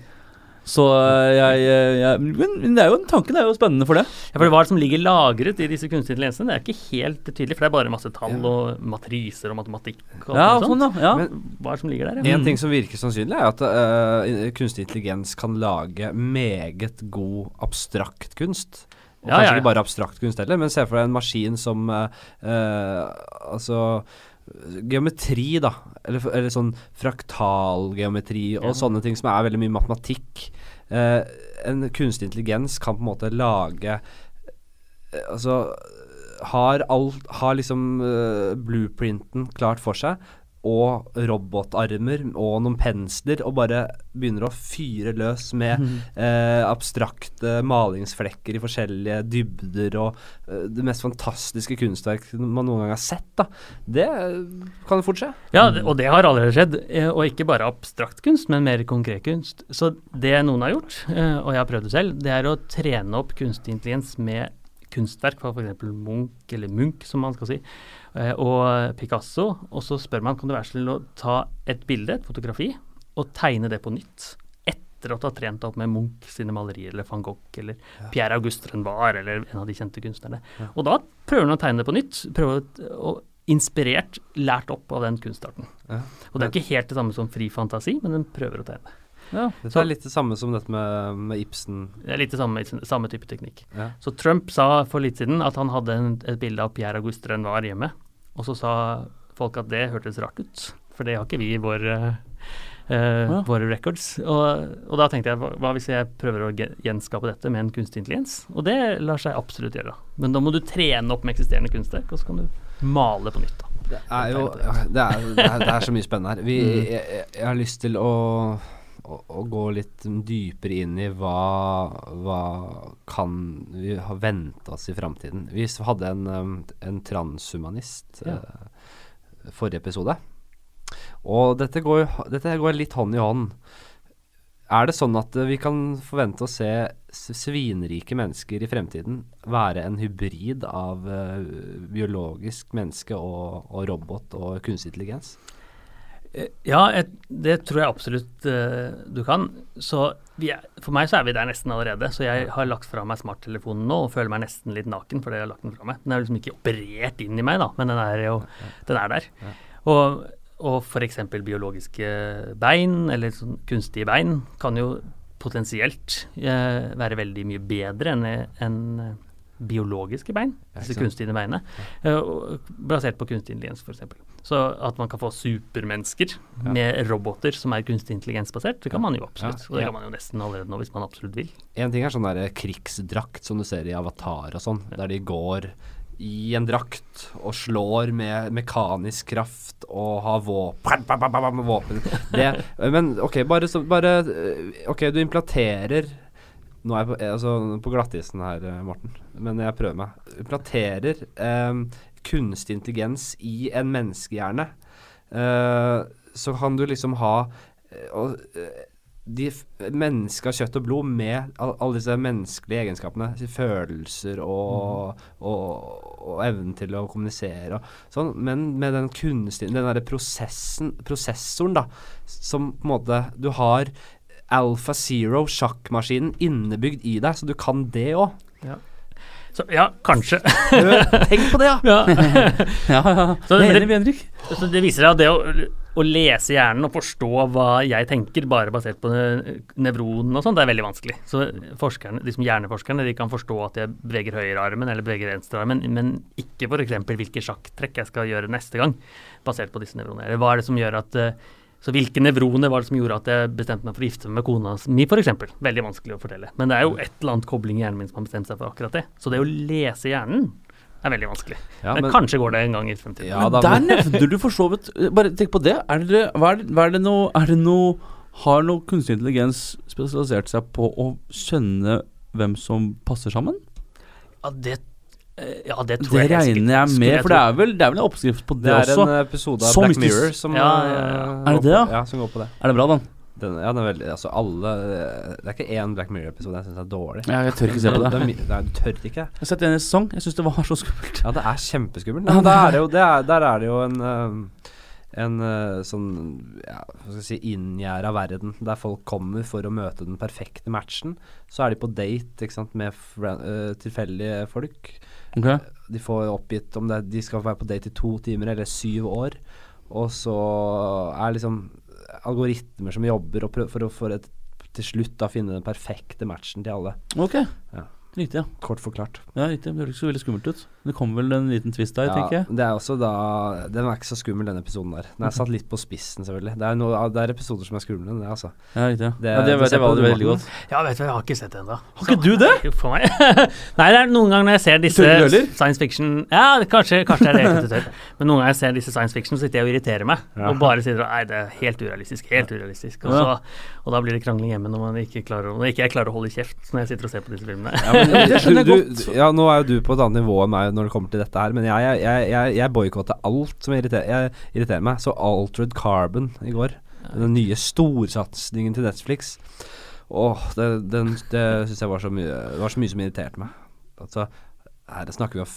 Så øh, jeg, jeg, jeg Men men det er jo, tanken er jo spennende for det. Ja, for Hva er det som ligger lagret i disse kunstige intelligensene? Det er ikke helt tydelig, for det er bare masse tall og matriser og matematikk. Og Ja, sånn, sånt. Sånn, ja. Men- Hva er det som ligger der? Ja? En ting som virker sannsynlig, er at uh, kunstig intelligens kan lage meget god abstrakt kunst. Og Ja, kanskje ja, ja. ikke bare abstrakt kunst heller, men se for deg en maskin som uh, uh, Altså geometri, da. Eller, eller sånn fraktalgeometri og Ja. sånne ting som er veldig mye matematikk. Eh, en kunstig intelligens kan på en måte lage eh, Altså har, alt, har liksom eh, blueprinten klart for seg, og robotarmer og noen pensler, og bare begynner å fyre løs med eh, abstrakte malingsflekker i forskjellige dybder og eh, det mest fantastiske kunstverk man noen gang har sett. da Det kan kan fort skje. Ja, og det har allerede skjedd. eh, Og ikke bare abstrakt kunst, men mer konkret kunst. Så det noen har gjort, eh, og jeg har prøvd det selv, det er å trene opp kunstig intelligens med kunstverk fra f.eks. Munch, eller Munch som man skal si, eh, og Picasso. Og så spør man kan du være snill å ta et bilde, et fotografi, og tegne det på nytt. Etter at du har trent opp med Munch sine malerier, eller van Gogh, eller Pierre Auguste Renoir, eller en av de kjente kunstnerne. Og da prøver han å tegne det på nytt. prøver å, å Inspirert, lært opp av den kunstarten. Ja. Og det er ikke helt det samme som fri fantasi, men den prøver å tegne. ja. det er litt det samme som dette med, med Ibsen. Det er litt det samme, samme type teknikk. Ja. Så Trump sa for litt siden at han hadde en, et bilde av Pierre Auguste Renoir hjemme, og så sa folk at det hørtes rart ut, for det har ikke vi i vår, eh, eh, Ja. våre records. Og, og da tenkte jeg, hva, hva hvis jeg prøver å gjenskape dette med en kunstig intelligens? Og det lar seg absolutt gjøre. Men da må du trene opp med eksisterende kunstverk, og så kan du male på nytt. da. Det er jo det er, det er, det er så mye spennende her. Vi, Mm. jeg, jeg har lyst til å, å, å gå litt dypere inn i hva, hva kan vi ha vente oss i framtiden. Vi hadde en, um, en transhumanist Ja. uh, forrige episode. Og dette går, dette går litt hånd i hånd. Er det sånn at eh, vi kan forvente å se svinrike mennesker i fremtiden være en hybrid av uh, biologisk menneske og, og robot og kunstig intelligens? Eh, Ja, jeg, det tror jeg absolutt uh, du kan. Så vi er, for meg så er vi der nesten allerede. Så jeg har lagt fra meg smarttelefonen nå og føler meg nesten litt naken fordi jeg har lagt den fra meg. Den er liksom ikke operert inn i meg, da, men den er jo den er der. Og, og f.eks. biologiske bein, eller sånn kunstige bein, kan jo potensielt uh, være veldig mye bedre enn eh, biologiske bein, disse kunstige beinene. uh, basert på kunstig intelligens, f.eks. Så at man kan få supermennesker Ja. med roboter som er kunstig intelligensbasert, det kan man jo absolutt. Og det kan man jo nesten allerede nå, hvis man absolutt vil. En ting er sånn der krigsdrakt som du ser i Avatar og sånn, der de går i en drakt og slår med mekanisk kraft og har våpen, våpen. Det, Men ok, bare, så, bare eh, Ok, du implanterer Nå er jeg på, altså, på glattisen her, eh, Morten, men jeg prøver meg. Implanterer eh, kunstig intelligens i en menneskehjerne. Uh, så kan du liksom ha uh, de mennesker av kjøtt og blod med all, alle disse menneskelige egenskapene, følelser og, og, og evnen til å kommunisere og sånn, men med den kunstige Den derre prosessen, prosessoren, da, som på en måte Du har Alpha Zero, sjakkmaskinen, innebygd i deg, så du kan det òg. Så ja, kanskje. Tenk på det, ja! ja. Ja, ja. Så det- Henrik. Så det viser seg at det å, å lese hjernen og forstå hva jeg tenker, bare basert på nevronen og sånn, det er veldig vanskelig. Så forskerne, liksom hjerneforskerne de kan forstå at jeg beveger høyrearmen eller beveger venstrearmen, men ikke f.eks. hvilke sjakktrekk jeg skal gjøre neste gang, basert på disse nevronene. Eller hva er det som gjør at eh, så hvilke nevroner var det som gjorde at jeg bestemte meg for å gifte meg med kona mi, f.eks.? Veldig vanskelig å fortelle. Men det er jo et eller annet kobling i hjernen min som har bestemt seg for akkurat det. Så det å lese hjernen er veldig vanskelig. Ja, men, men- kanskje går det en gang i fremtiden. Ja, Men der nevnte du for så vidt Bare tenk på det. Er det, hva er det, hva er det noe Er det noe Har noe kunstig intelligens spesialisert seg på å skjønne hvem som passer sammen? Ja, det, eh, ja, det tror Det jeg regner jeg med, jeg for det er vel, det er vel en oppskrift på det, også. Det er også. en episode av Så Black. Mirror som Ja, ja, ja. eh, Er det det, ja? ja? Som går på det. Er det bra, den? Den, ja, den er veldig Altså, alle Det er ikke én Black Mirror-episode jeg syns er dårlig. Ja, jeg tør ikke se på det. er Nei, du tør ikke? Jeg har sett en sesong. Jeg syns det var så skummelt. Ja, det er kjempeskummelt. Ja, der er- er det jo, det er, der er det jo en eh, en uh, sånn ja, hva skal jeg si inngjerda verden der folk kommer for å møte den perfekte matchen. Så er de på date ikke sant, med eh, tilfeldige folk. Ok De får oppgitt om det, de skal være på date i to timer eller syv år. Og så er liksom algoritmer som jobber for å for et, til slutt da finne den perfekte matchen til alle. Ok. Ja. Riktig, ja. Kort forklart. ja riktig. Det høres ikke så veldig skummelt ut. Det kommer vel en liten twist der, tenker jeg. det er også da Den er ikke så skummel, den episoden der. Den er satt litt på spissen, selvfølgelig. Det er, noe, det er episoder som er skumle, det, altså. Ja, riktig. Ja. Det- ja, det vet jeg veldig, veldig godt. Ja, vet du hva, jeg har ikke sett det ennå. Har ikke du det? For meg. Nei, det er noen ganger når jeg ser disse science fiction Ja, kanskje, kanskje det er det. Men noen ganger jeg ser disse science fiction, så sitter jeg og irriterer meg. Ja. Og bare sier Nei, det er helt urealistisk. Helt urealistisk. Og, så, og da blir det krangling hjemme når man ikke klarer, når ikke jeg klarer å holde kjeft når jeg sitter og ser på disse filmene. Ja, men, du, du, ja, nå er jo du på et annet nivå enn meg når det kommer til dette her, men jeg, jeg, jeg, jeg, boikotter alt som irriterer, irriterer meg. Så Altered Carbon i går, den nye storsatsingen til Netflix Åh, det, den, det syns jeg var så mye var så mye som irriterte meg. Altså, her snakker vi om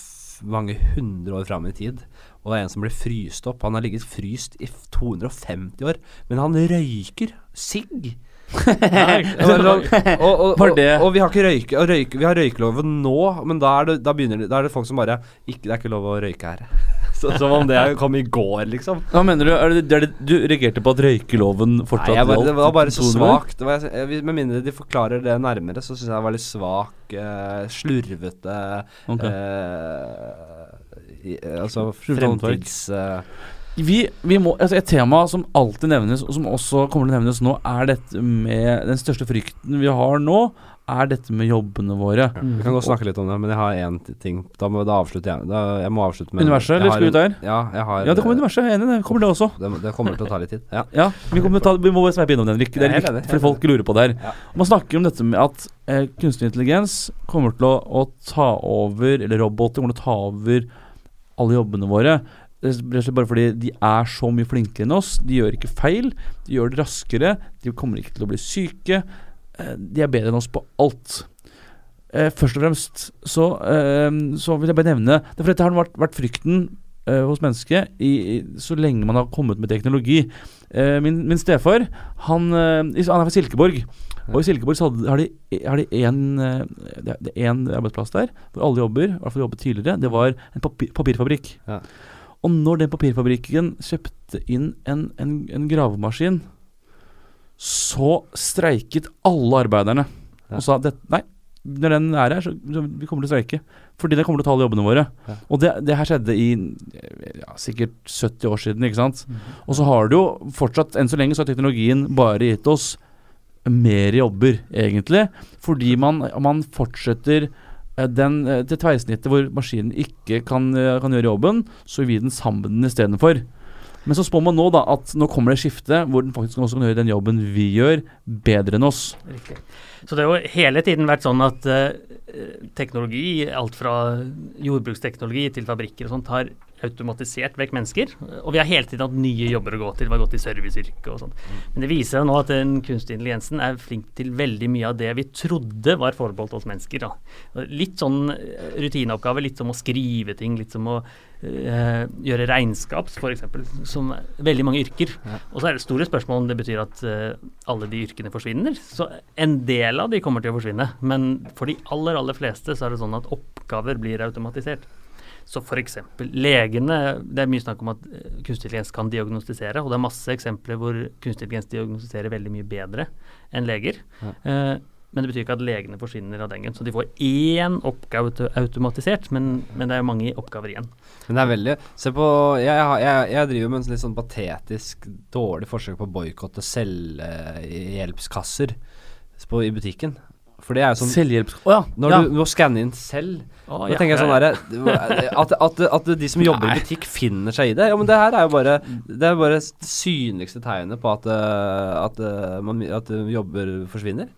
mange hundre år fram i tid, og det er en som blir fryst opp. Han har ligget fryst i 250 år, men han røyker sigg! og, og, og, Var og vi har ikke røyke, og røyke Vi har røykeloven nå, men da er det, da begynner da er det folk som bare ikke, Det er ikke lov å røyke her. Så, som om det kom i går, liksom. Hva mener du? Er det, det er det, du reagerte på at røykeloven fortsatt Nei, bare, det var bare så 200 svakt. Med mindre de forklarer det nærmere, så syns jeg det var litt svak, uh, slurvete okay. uh, i, altså fremtids... eh, Vi, vi må, altså Et tema som alltid nevnes, og som også kommer til å nevnes nå, er dette med Den største frykten vi har nå, er dette med jobbene våre. vi kan godt snakke litt om det, men jeg har én ting. Da, må, da avslutter jeg. Da, jeg må avslutte med Universet, eller skal vi ut der? Ja, jeg har Ja, det kommer universet. Jeg er enig i det. Kommer det også. Det, det kommer til å ta litt tid. Ja. Ja, Vi, ta, vi må sveipe innom den, Henrik. Det er viktig, fordi folk lurer på det her. Ja. Man snakker om dette med at eh, kunstig intelligens kommer til å, å ta over, eller roboter kommer til å ta over alle jobbene våre. Bare fordi de er så mye flinkere enn oss. De gjør ikke feil. De gjør det raskere. De kommer ikke til å bli syke. Eh, de er bedre enn oss på alt. Eh, først og fremst så, eh, så vil jeg bare nevne det For dette har vært, vært frykten hos mennesket i, så lenge man har kommet med teknologi. Min, min stefar han, han er fra Silkeborg. Og i Silkeborg så har de de én er arbeidsplass der hvor alle jobber, i hvert fall jobbet tidligere. Det var en papir, papirfabrikk. Ja. Og når den papirfabrikken kjøpte inn en, en, en gravemaskin, så streiket alle arbeiderne Ja. og sa det, nei, når den er her, så, så vi kommer til å streike. Fordi det kommer til å ta alle jobbene våre. Ja. Og det, det her skjedde i ja, sikkert 70 år siden, ikke sant. Og så har det jo fortsatt, enn så lenge, så har teknologien bare gitt oss mer jobber, egentlig. Fordi man, man fortsetter den, eh, det tverrsnittet hvor maskinen ikke kan, eh, kan gjøre jobben, så gir den sammen istedenfor. Men så spår man nå da at nå kommer det skiftet skifte hvor den faktisk også kan gjøre den jobben vi gjør, bedre enn oss. Riktig. Så det har jo hele tiden vært sånn at eh, teknologi, alt fra jordbruksteknologi til fabrikker og sånt, har automatisert vekk mennesker. Og vi har hele tiden hatt nye jobber å gå til. Vi har gått i serviceyrket og sånn. Men det viser seg nå at den kunstige intelligensen er flink til veldig mye av det vi trodde var forbeholdt oss mennesker. Da. Litt sånn eh, rutineoppgave, litt som å skrive ting, litt som å øh, gjøre regnskap, f.eks. Som veldig mange yrker. Og så er det store spørsmål om det betyr at øh, alle de yrkene forsvinner. Så en del av de kommer til å forsvinne. Men for de aller, aller fleste så er det sånn at oppgaver blir automatisert. Så f.eks. legene Det er mye snakk om at eh, kunstig intelligens kan diagnostisere, og det er masse eksempler hvor kunstig intelligens diagnostiserer veldig mye bedre enn leger. Ja. Eh, men det betyr ikke at legene forsvinner av den grunn. Så de får én oppgave automatisert, men, men det er jo mange oppgaver igjen. Men det er veldig Se på Jeg, jeg, jeg, driver med en litt sånn patetisk dårlig forsøk på å boikotte selvhjelpskasser på, i butikken. For det er jo sånn Selvhjelps... Å ja. Når ja. du må skanne inn selv Da ja, tenker jeg sånn ja. at, at, at de som jobber i butikk finner seg i det. Ja, men det her er jo bare Det er bare synligste tegnet på at, eh, at, eh, man, at jobber forsvinner.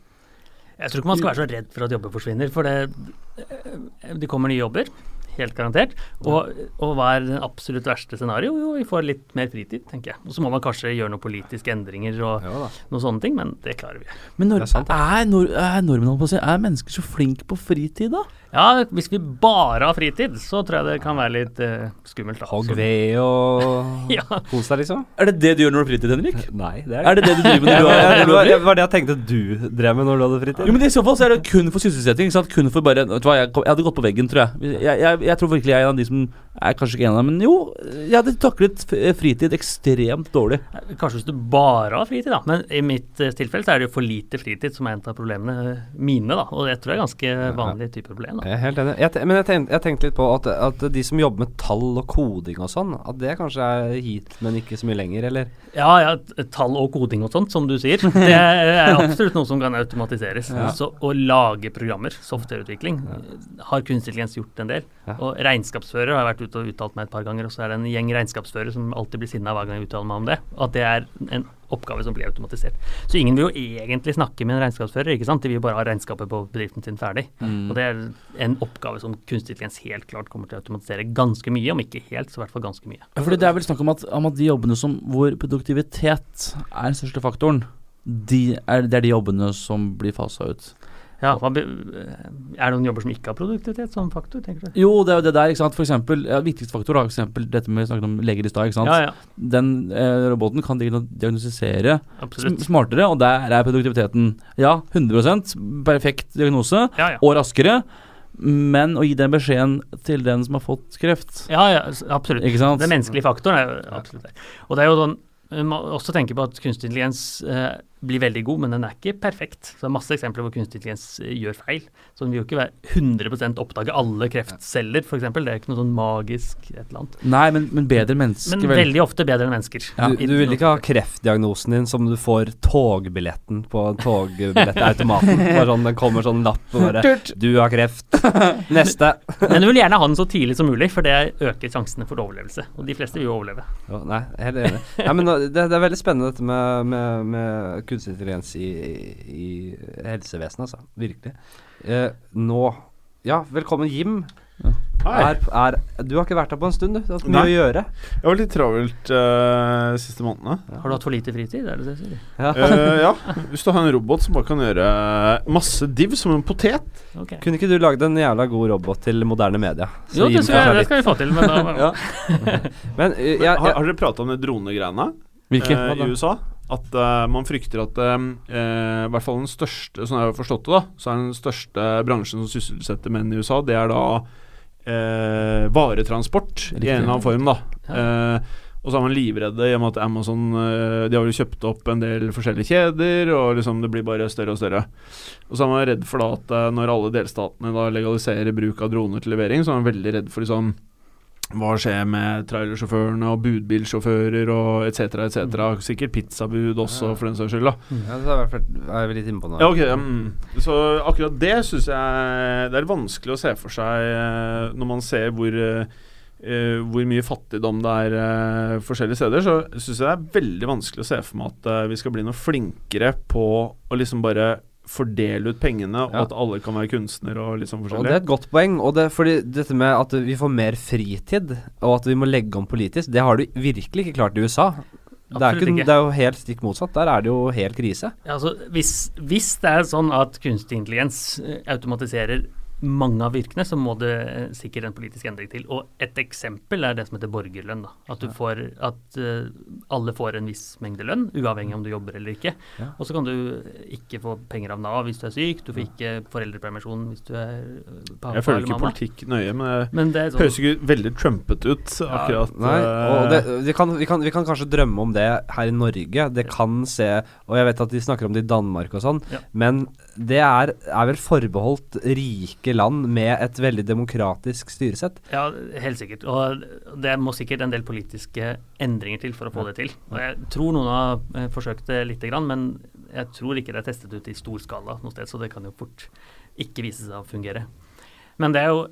Jeg tror ikke man skal være så redd for at jobber forsvinner, for det, eh, det kommer nye jobber. Helt garantert. Og, og hva er det absolutt verste scenario? Jo, vi får litt mer fritid, tenker jeg. Og så må man kanskje gjøre noen politiske endringer og Ja noen sånne ting, men det klarer vi. Men når, Det er sant, er, nord, er nordmenn er mennesker så flinke på fritid, da? Ja, hvis vi bare har fritid, så tror jeg det kan være litt eh, skummelt. da. Hogg ved og Ja. kos deg, liksom? Er det det du gjør når du har fritid, Henrik? Nei, det Er det det du driver med når du har, når det, du var, det var det jeg tenkte du drev med når du hadde fritid. Jo, men I så fall så er det kun for sysselsetting. ikke sant? Kun for bare, vet du hva, jeg, kom- jeg hadde gått på veggen, tror jeg. Jeg, jeg. jeg tror virkelig jeg er en av de som er kanskje ikke en av dem, men jo, jeg hadde taklet f- fritid ekstremt dårlig. Kanskje hvis du bare har fritid, da. Men i mitt eh, tilfelle så er det jo for lite fritid som er en av problemene eh, mine, da. Og det tror jeg er ganske vanlig type problem. Jeg er helt enig. Jeg, men jeg tenkte, jeg tenkte litt på at, at de som jobber med tall og koding og sånn, at det kanskje er hit, men ikke så mye lenger, eller? Ja, ja, tall og koding og sånt, som du sier. Det er absolutt noe som kan automatiseres. Ja. Så å lage programmer, softwareutvikling, har kunstig intelligens gjort en del. Ja. Og regnskapsfører har jeg vært ute og uttalt meg et par ganger, og så er det en gjeng regnskapsførere som alltid blir sinna hver gang jeg uttaler meg om det. At det er en oppgave som blir automatisert. Så ingen vil jo egentlig snakke med en regnskapsfører, ikke sant. De vil bare ha regnskapet på bedriften sin ferdig. Mm. Og det er en oppgave som kunstig intelligens helt klart kommer til å automatisere ganske mye, om ikke helt, så i hvert fall ganske mye. Ja, fordi det er vel snakk om at, om at de jobbene som hvor produktivitet er den største faktoren, de er, det er de jobbene som blir fasa ut. Ja, hva Er det noen jobber som ikke har produktivitet som faktor, tenker du? Jo, det er jo det der, ikke sant. For eksempel, ja, viktigste faktor er eksempel dette med snakket om leger i stad, ikke sant. Ja, ja, Den eh, roboten kan diagnostisere sm smartere, og der er produktiviteten ja, 100% perfekt diagnose, og raskere. Men å gi den beskjeden til den som har fått kreft, Ja, ja, absolutt. ikke sant. Den menneskelige faktoren er jo absolutt det. Og det er jo sånn vi må også tenke på at kunstig intelligens eh, blir veldig god, men den er ikke perfekt. Så det er masse eksempler hvor kunstig intelligens eh, gjør feil. Så den vil jo ikke være 100 oppdage alle kreftceller, f.eks. Det er ikke noe sånn magisk et eller annet. Nei, men, men bedre mennesker Men vel. veldig ofte bedre enn mennesker. Ja. Du, du vil ikke ha kreftdiagnosen din som du får togbilletten på togbillettautomaten. Bare sånn, den kommer sånn lapp og bare 'Du har kreft'. Neste. Men du vil gjerne ha den så tidlig som mulig, for det øker sjansene for overlevelse. Og de fleste vil jo overleve. Jo, nei, helt enig. Nei, men det, det er veldig spennende dette med, med, med kunstig intelligens i, i helsevesenet, altså. Virkelig. Eh, nå Ja, velkommen, Jim. Hei. Er, er, du har ikke vært her på en stund, du. Du har hatt mye Nei. å gjøre. Jeg var litt travelt uh, siste månedene. Har du hatt for lite fritid? Er det det du sier? Ja. uh, ja, hvis du har en robot som bare kan gjøre masse div som en potet Okay. Kunne ikke du lagd en jævla god robot til moderne media? Så Jo, det, jeg, det skal vi få til, men da Ja. Men uh, jeg, Har, har dere prata om de dronegreiene Hvilke? eh, i USA? At uh, man frykter at eh, i hvert fall den største Sånn jeg har forstått det, da, så er den største bransjen som sysselsetter menn i USA, det er da uh, varetransport i en eller annen form, da. Ja. Og så er man livredde i og med at Amazon De har jo kjøpt opp en del forskjellige kjeder, og liksom det blir bare større og større. Og så er man redd for da at når alle delstatene da legaliserer bruk av droner til levering, så er man veldig redd for liksom hva skjer med trailersjåførene og budbilsjåfører og etc., etc. Sikkert pizzabud også, for den saks skyld. da ja, det er, jeg er litt inne på nå. ja, ok mm. Så akkurat det syns jeg det er vanskelig å se for seg eh, når man ser hvor eh, hvor mye fattigdom det er uh, forskjellige steder, så syns jeg det er veldig vanskelig å se for meg at uh, vi skal bli noe flinkere på å liksom bare fordele ut pengene, og Ja. at alle kan være kunstnere og litt sånn Og det er et godt poeng. Og det, fordi dette med at vi får mer fritid, og at vi må legge om politisk, det har du virkelig ikke klart i USA. Det er, ikke, ikke. det er jo helt stikk motsatt. Der er det jo helt krise. Ja, altså, hvis, hvis det er sånn at kunstig intelligens eh, automatiserer mange av virkene, så må det eh, sikkert en politisk endring til. Og et eksempel er det som heter borgerlønn. Da. At, du får, at eh, alle får en viss mengde lønn, uavhengig om du jobber eller ikke. Ja. Og så kan du ikke få penger av Nav hvis du er syk, du får ikke foreldrepermisjon hvis du er eh, pappa Jeg følger ikke mamma. politikk nøye, men det Men det sånn høres ikke veldig trumpete ut, akkurat. Nei, og det, vi, kan, vi, kan, vi kan kanskje drømme om det her i Norge. Det kan se Og jeg vet at de snakker om det i Danmark og sånn, Ja. men det er, er vel forbeholdt rike land med et veldig demokratisk styresett. Ja, helt sikkert. Og det må sikkert en del politiske endringer til for å få det til. Og jeg tror noen har eh, forsøkt det lite grann, men jeg tror ikke det er testet ut i stor skala noe sted, så det kan jo fort ikke vise seg å fungere. Men det er jo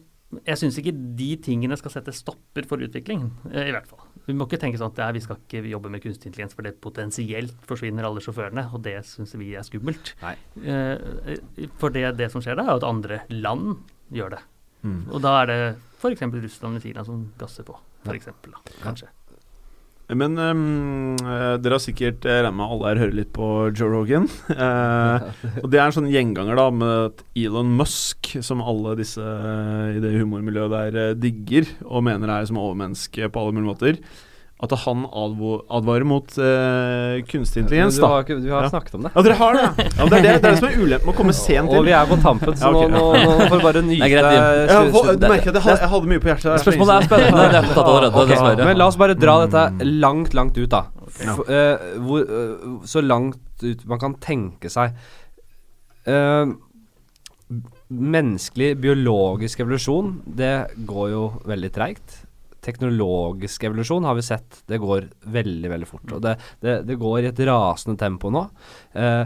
jeg syns ikke de tingene skal sette stopper for utviklingen, eh, i hvert fall. Vi må ikke tenke sånn at vi skal ikke jobbe med kunstig intelligens for det potensielt forsvinner alle sjåførene, og det syns vi er skummelt. Nei. Eh, for det, det som skjer da, er at andre land gjør det. mm. Og da er det f.eks. Russland og Kina som gasser på, for eksempel, da, kanskje. Men eh, dere har sikkert Jeg med alle her hører litt på Joe Rogan. Uh, og det er en sånn gjenganger da med at Elon Musk, som alle disse eh, i det humormiljøet der eh, digger, og mener er som overmenneske på alle mulige måter, at han advarer mot uh, kunstig intelligens. du da har, du har Ja. snakket om det. Ja, dere har det? Ja, det, er det, det er det som er ulempen med å komme sent inn. Og vi er på tampen, så Ja, okay. nå, nå, nå får du bare nyte Det greit, Ja, hva- du merker at jeg, had- jeg hadde mye på hjertet. der, Spørsmålet er spennende. Det er tatt allerede, okay. dessverre. Men la oss bare dra dette Mm. langt, langt ut, da. F uh, hvor, uh, så langt ut man kan tenke seg. Uh, menneskelig, biologisk evolusjon, det går jo veldig treigt. Teknologisk evolusjon har vi sett, det går veldig, veldig fort. Og det, det, det går i et rasende tempo nå. Eh,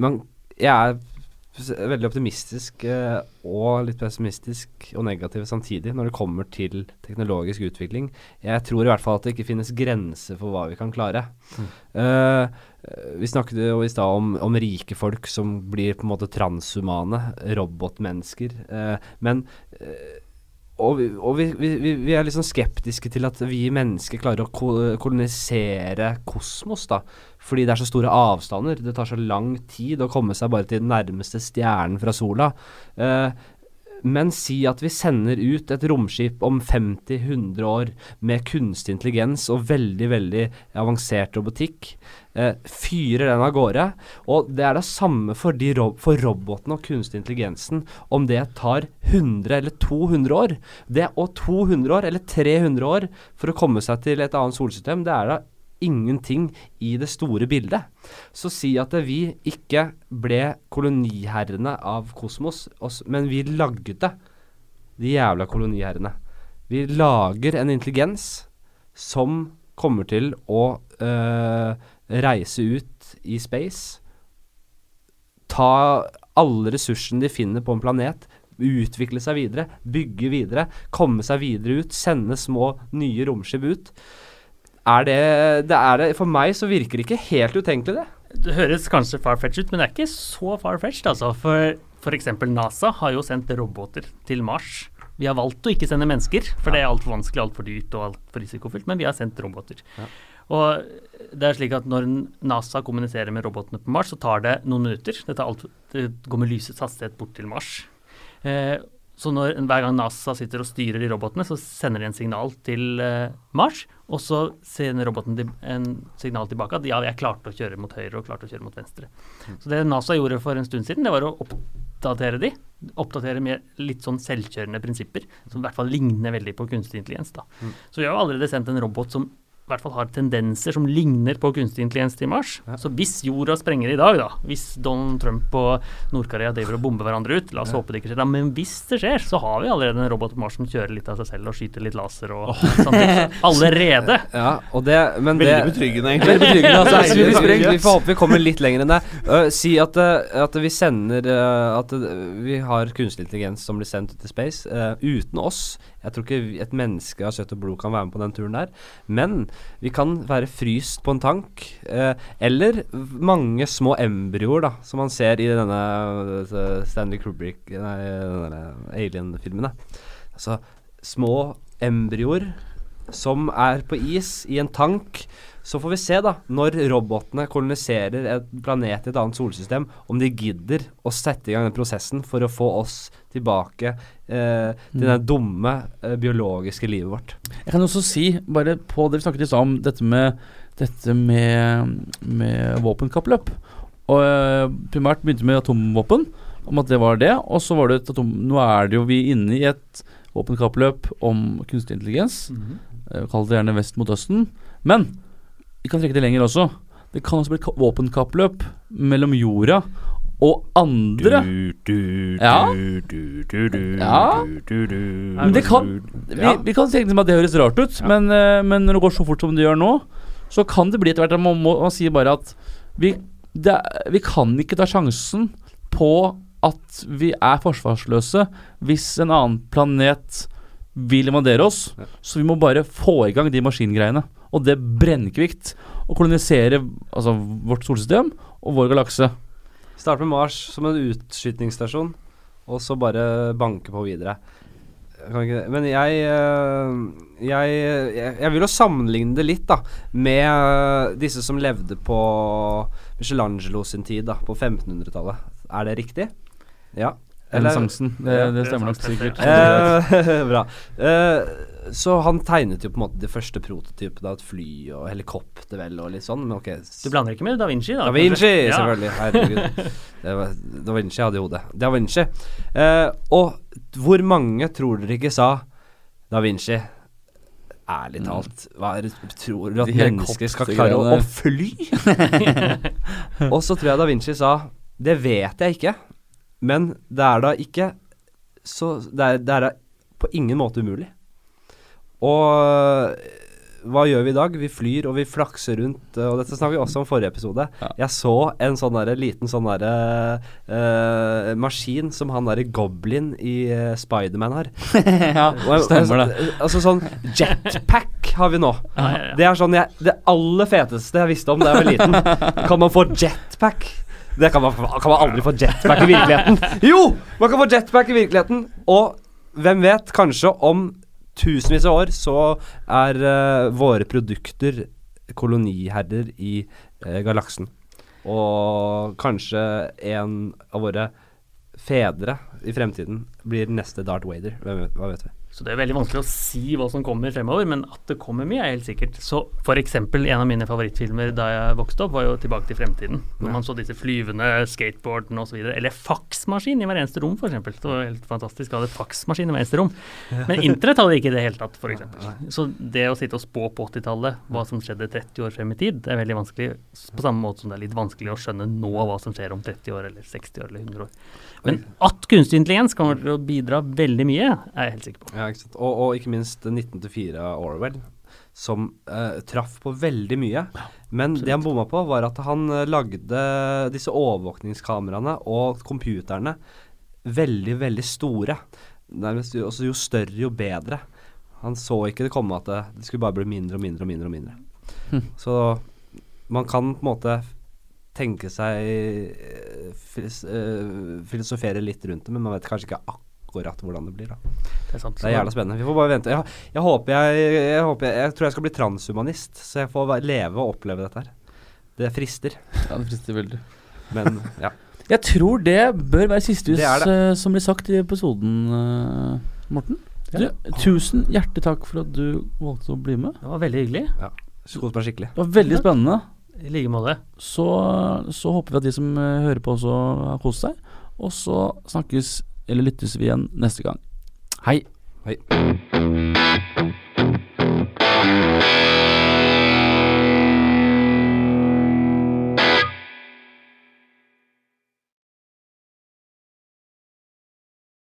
men jeg er veldig optimistisk eh, og litt pessimistisk og negativ samtidig når det kommer til teknologisk utvikling. Jeg tror i hvert fall at det ikke finnes grenser for hva vi kan klare. Eh, vi snakket jo i stad om, om rike folk som blir på en måte transhumane, robotmennesker. eh, men og, vi, og vi, vi, vi- er liksom skeptiske til at vi mennesker klarer å ko kolonisere kosmos, da. Fordi det er så store avstander. Det tar så lang tid å komme seg bare til den nærmeste stjernen fra sola. Eh, men si at vi sender ut et romskip om 50-100 år med kunstig intelligens og veldig, veldig avansert robotikk. Eh, fyrer den av gårde. Og det er det samme for, de ro for robotene og kunstig intelligensen om det tar 100 eller 200 år. Det Og 200 år eller 300 år for å komme seg til et annet solsystem, det er da ingenting i det store bildet. Så si at vi ikke ble koloniherrene av kosmos, men vi lagde de jævla koloniherrene. Vi lager en intelligens som kommer til å øh, reise ut i space. Ta alle ressursene de finner på en planet, utvikle seg videre, bygge videre, komme seg videre ut, sende små nye romskip ut. Er det, det er det For meg så virker det ikke helt utenkelig, det. Det høres kanskje far-fetched ut, men det er ikke så far-fetched, altså. For f.eks. NASA har jo sendt roboter til Mars. Vi har valgt å ikke sende mennesker, for det er altfor vanskelig, altfor dyrt og altfor risikofylt, men vi har sendt roboter. Ja. Og det er slik at når NASA kommuniserer med robotene på Mars, så tar det noen minutter. Det, tar alt, det går med lysets hastighet bort til Mars. Eh, så når, hver gang NASA sitter og styrer de robotene, så sender de en signal til eh, Mars, og så sender roboten en signal tilbake at ja, jeg klarte å kjøre mot høyre og klarte å kjøre mot venstre. Så det NASA gjorde for en stund siden, det var å oppdatere de. Oppdatere med litt sånn selvkjørende prinsipper, som i hvert fall ligner veldig på kunstig intelligens. da. Så vi har jo allerede sendt en robot som i hvert fall har tendenser som ligner på kunstig intelligens til Mars. Ja. Så hvis jorda sprenger i dag, da, hvis Donald Trump og Nord-Korea driver og bomber hverandre ut, la oss Ja. håpe det ikke skjer, da, men hvis det skjer, så har vi allerede en robot på Mars som kjører litt av seg selv og skyter litt laser og oh. ting. Allerede! Ja, og det Men Veldig det betryggende, egentlig. Veldig betryggende. Altså, vi, vi, vi får håpe vi kommer litt lenger enn det. Uh, si at, uh, at vi sender uh, At vi har kunstig intelligens som blir sendt ut i space uten oss. Jeg tror ikke et menneske av kjøtt og blod kan være med på den turen der. Men vi kan være fryst på en tank. Eh, eller mange små embryoer, da, som man ser i denne eh, Stanley Kubrick Nei, denne Alien-filmene. Altså små embryoer som er på is i en tank. Så får vi se, da, når robotene koloniserer et planet i et annet solsystem, om de gidder å sette i gang den prosessen for å få oss tilbake eh, til det dumme eh, biologiske livet vårt. Jeg kan også si, bare på det vi snakket i stad om dette med Dette med, med våpenkappløp. Og eh, primært begynte med atomvåpen, om at det var det. Og så var det et atom... Nå er det jo vi inne i et våpenkappløp om kunstig intelligens. Eh, Kall det gjerne vest mot østen. Men vi kan trekke det lenger også. Det kan også bli våpenkappløp mellom jorda og andre. Ja. Ja. Men det kan vi, vi kan tenke at det høres rart ut, men, eh, men når det går så fort som det gjør nå, så kan det bli etter hvert at Man, må, man sier bare at vi, det, vi kan ikke ta sjansen på at vi er forsvarsløse hvis en annen planet vil invadere oss. Så vi må bare få i gang de maskingreiene. Og det brennkvikt. å kolonisere altså, vårt solsystem og vår galakse. Start med Mars som en utskytningsstasjon, og så bare banke på videre. Men øh, jeg, jeg Jeg vil jo sammenligne det litt da med øh, disse som levde på Michelangelo sin tid, da, på 1500-tallet. Er det riktig? Ja. Eller- Renessansen. Det, Ja, det stemmer nok sikkert. Eh, bra. Eh, så han tegnet jo på en måte de første prototypene av et fly og helikopter, vel, og litt sånn. Men ok. Du blander ikke med Da Vinci, da? Da Vinci, kanskje? Ja. selvfølgelig. Herregud. Det var, da Vinci hadde i hodet. Da Vinci. Eh, og hvor mange tror dere ikke sa Da Vinci? Ærlig talt, hva er det, tror du at mennesker skal klare å, å fly? og så tror jeg Da Vinci sa Det vet jeg ikke, men det er da ikke Så det er, det er på ingen måte umulig. Og hva gjør vi i dag? Vi flyr og vi flakser rundt, og dette snakket vi også om forrige episode. Ja. Jeg så en sånn der, liten sånn derre uh, maskin som han derre Goblin i uh, Spiderman har. ja, Og- stemmer det. Altså, sånn jetpack har vi nå. Ja, ja. Det er sånn jeg, Det aller feteste jeg visste om da jeg var liten. Kan man få jetpack? Det kan man, kan man aldri få jetpack i virkeligheten. Jo! Man kan få jetpack i virkeligheten. Og hvem vet, kanskje om tusenvis av år så er uh, våre produkter koloniherder i uh, galaksen. Og kanskje en av våre fedre i fremtiden blir neste Darth vet, hva vet vi? Så det er veldig vanskelig å si hva som kommer fremover, men at det kommer mye, er helt sikkert. Så eksempel, en av mine favorittfilmer da jeg vokste opp, var jo 'Tilbake til fremtiden'. Hvor Ja. man så disse flyvende skateboardene osv. Eller faksmaskin i hver eneste rom, f.eks. Det var helt fantastisk å ha faksmaskin i hver eneste rom. Men internett hadde de ikke i det hele tatt, f.eks. Så det å sitte og spå på 80-tallet hva som skjedde 30 år frem i tid, det er veldig vanskelig. På samme måte som det er litt vanskelig å skjønne nå hva som skjer om 30 år, eller 60 år, eller 100 år. Men at kunstig intelligens kommer til å bidra veldig mye, er jeg helt sikker på. Ja, ikke sant. Og, og ikke minst 1904 Orwell, som eh, traff på veldig mye. Men det han bomma på, var at han eh, lagde disse overvåkningskameraene og computerne veldig, veldig store. Nærmest jo, også jo større, jo bedre. Han så ikke det komme at det, det skulle bare bli mindre og mindre og mindre. og mindre. Hm. Så man kan på en måte tenke seg eh, eh, filosofere litt rundt det, men man vet kanskje ikke akkurat hvordan det blir. da. Det er sant. Det er jævla spennende. Vi får bare vente. Jeg, jeg håper jeg, jeg, håper jeg, jeg tror jeg skal bli transhumanist, så jeg får leve og oppleve dette her. Det frister, Ja, det frister veldig. men ja. Jeg tror det bør være siste Det det. eh, som blir sagt i episoden, eh, Morten. Du, tusen hjertelig takk for at du valgte å bli med. Det var veldig hyggelig. Ja, kos meg skikkelig. Det var veldig spennende. I like måte. Så, så håper vi at de som eh, hører på også har kost seg. Og så snakkes eller lyttes vi igjen neste gang. Hei. Hei.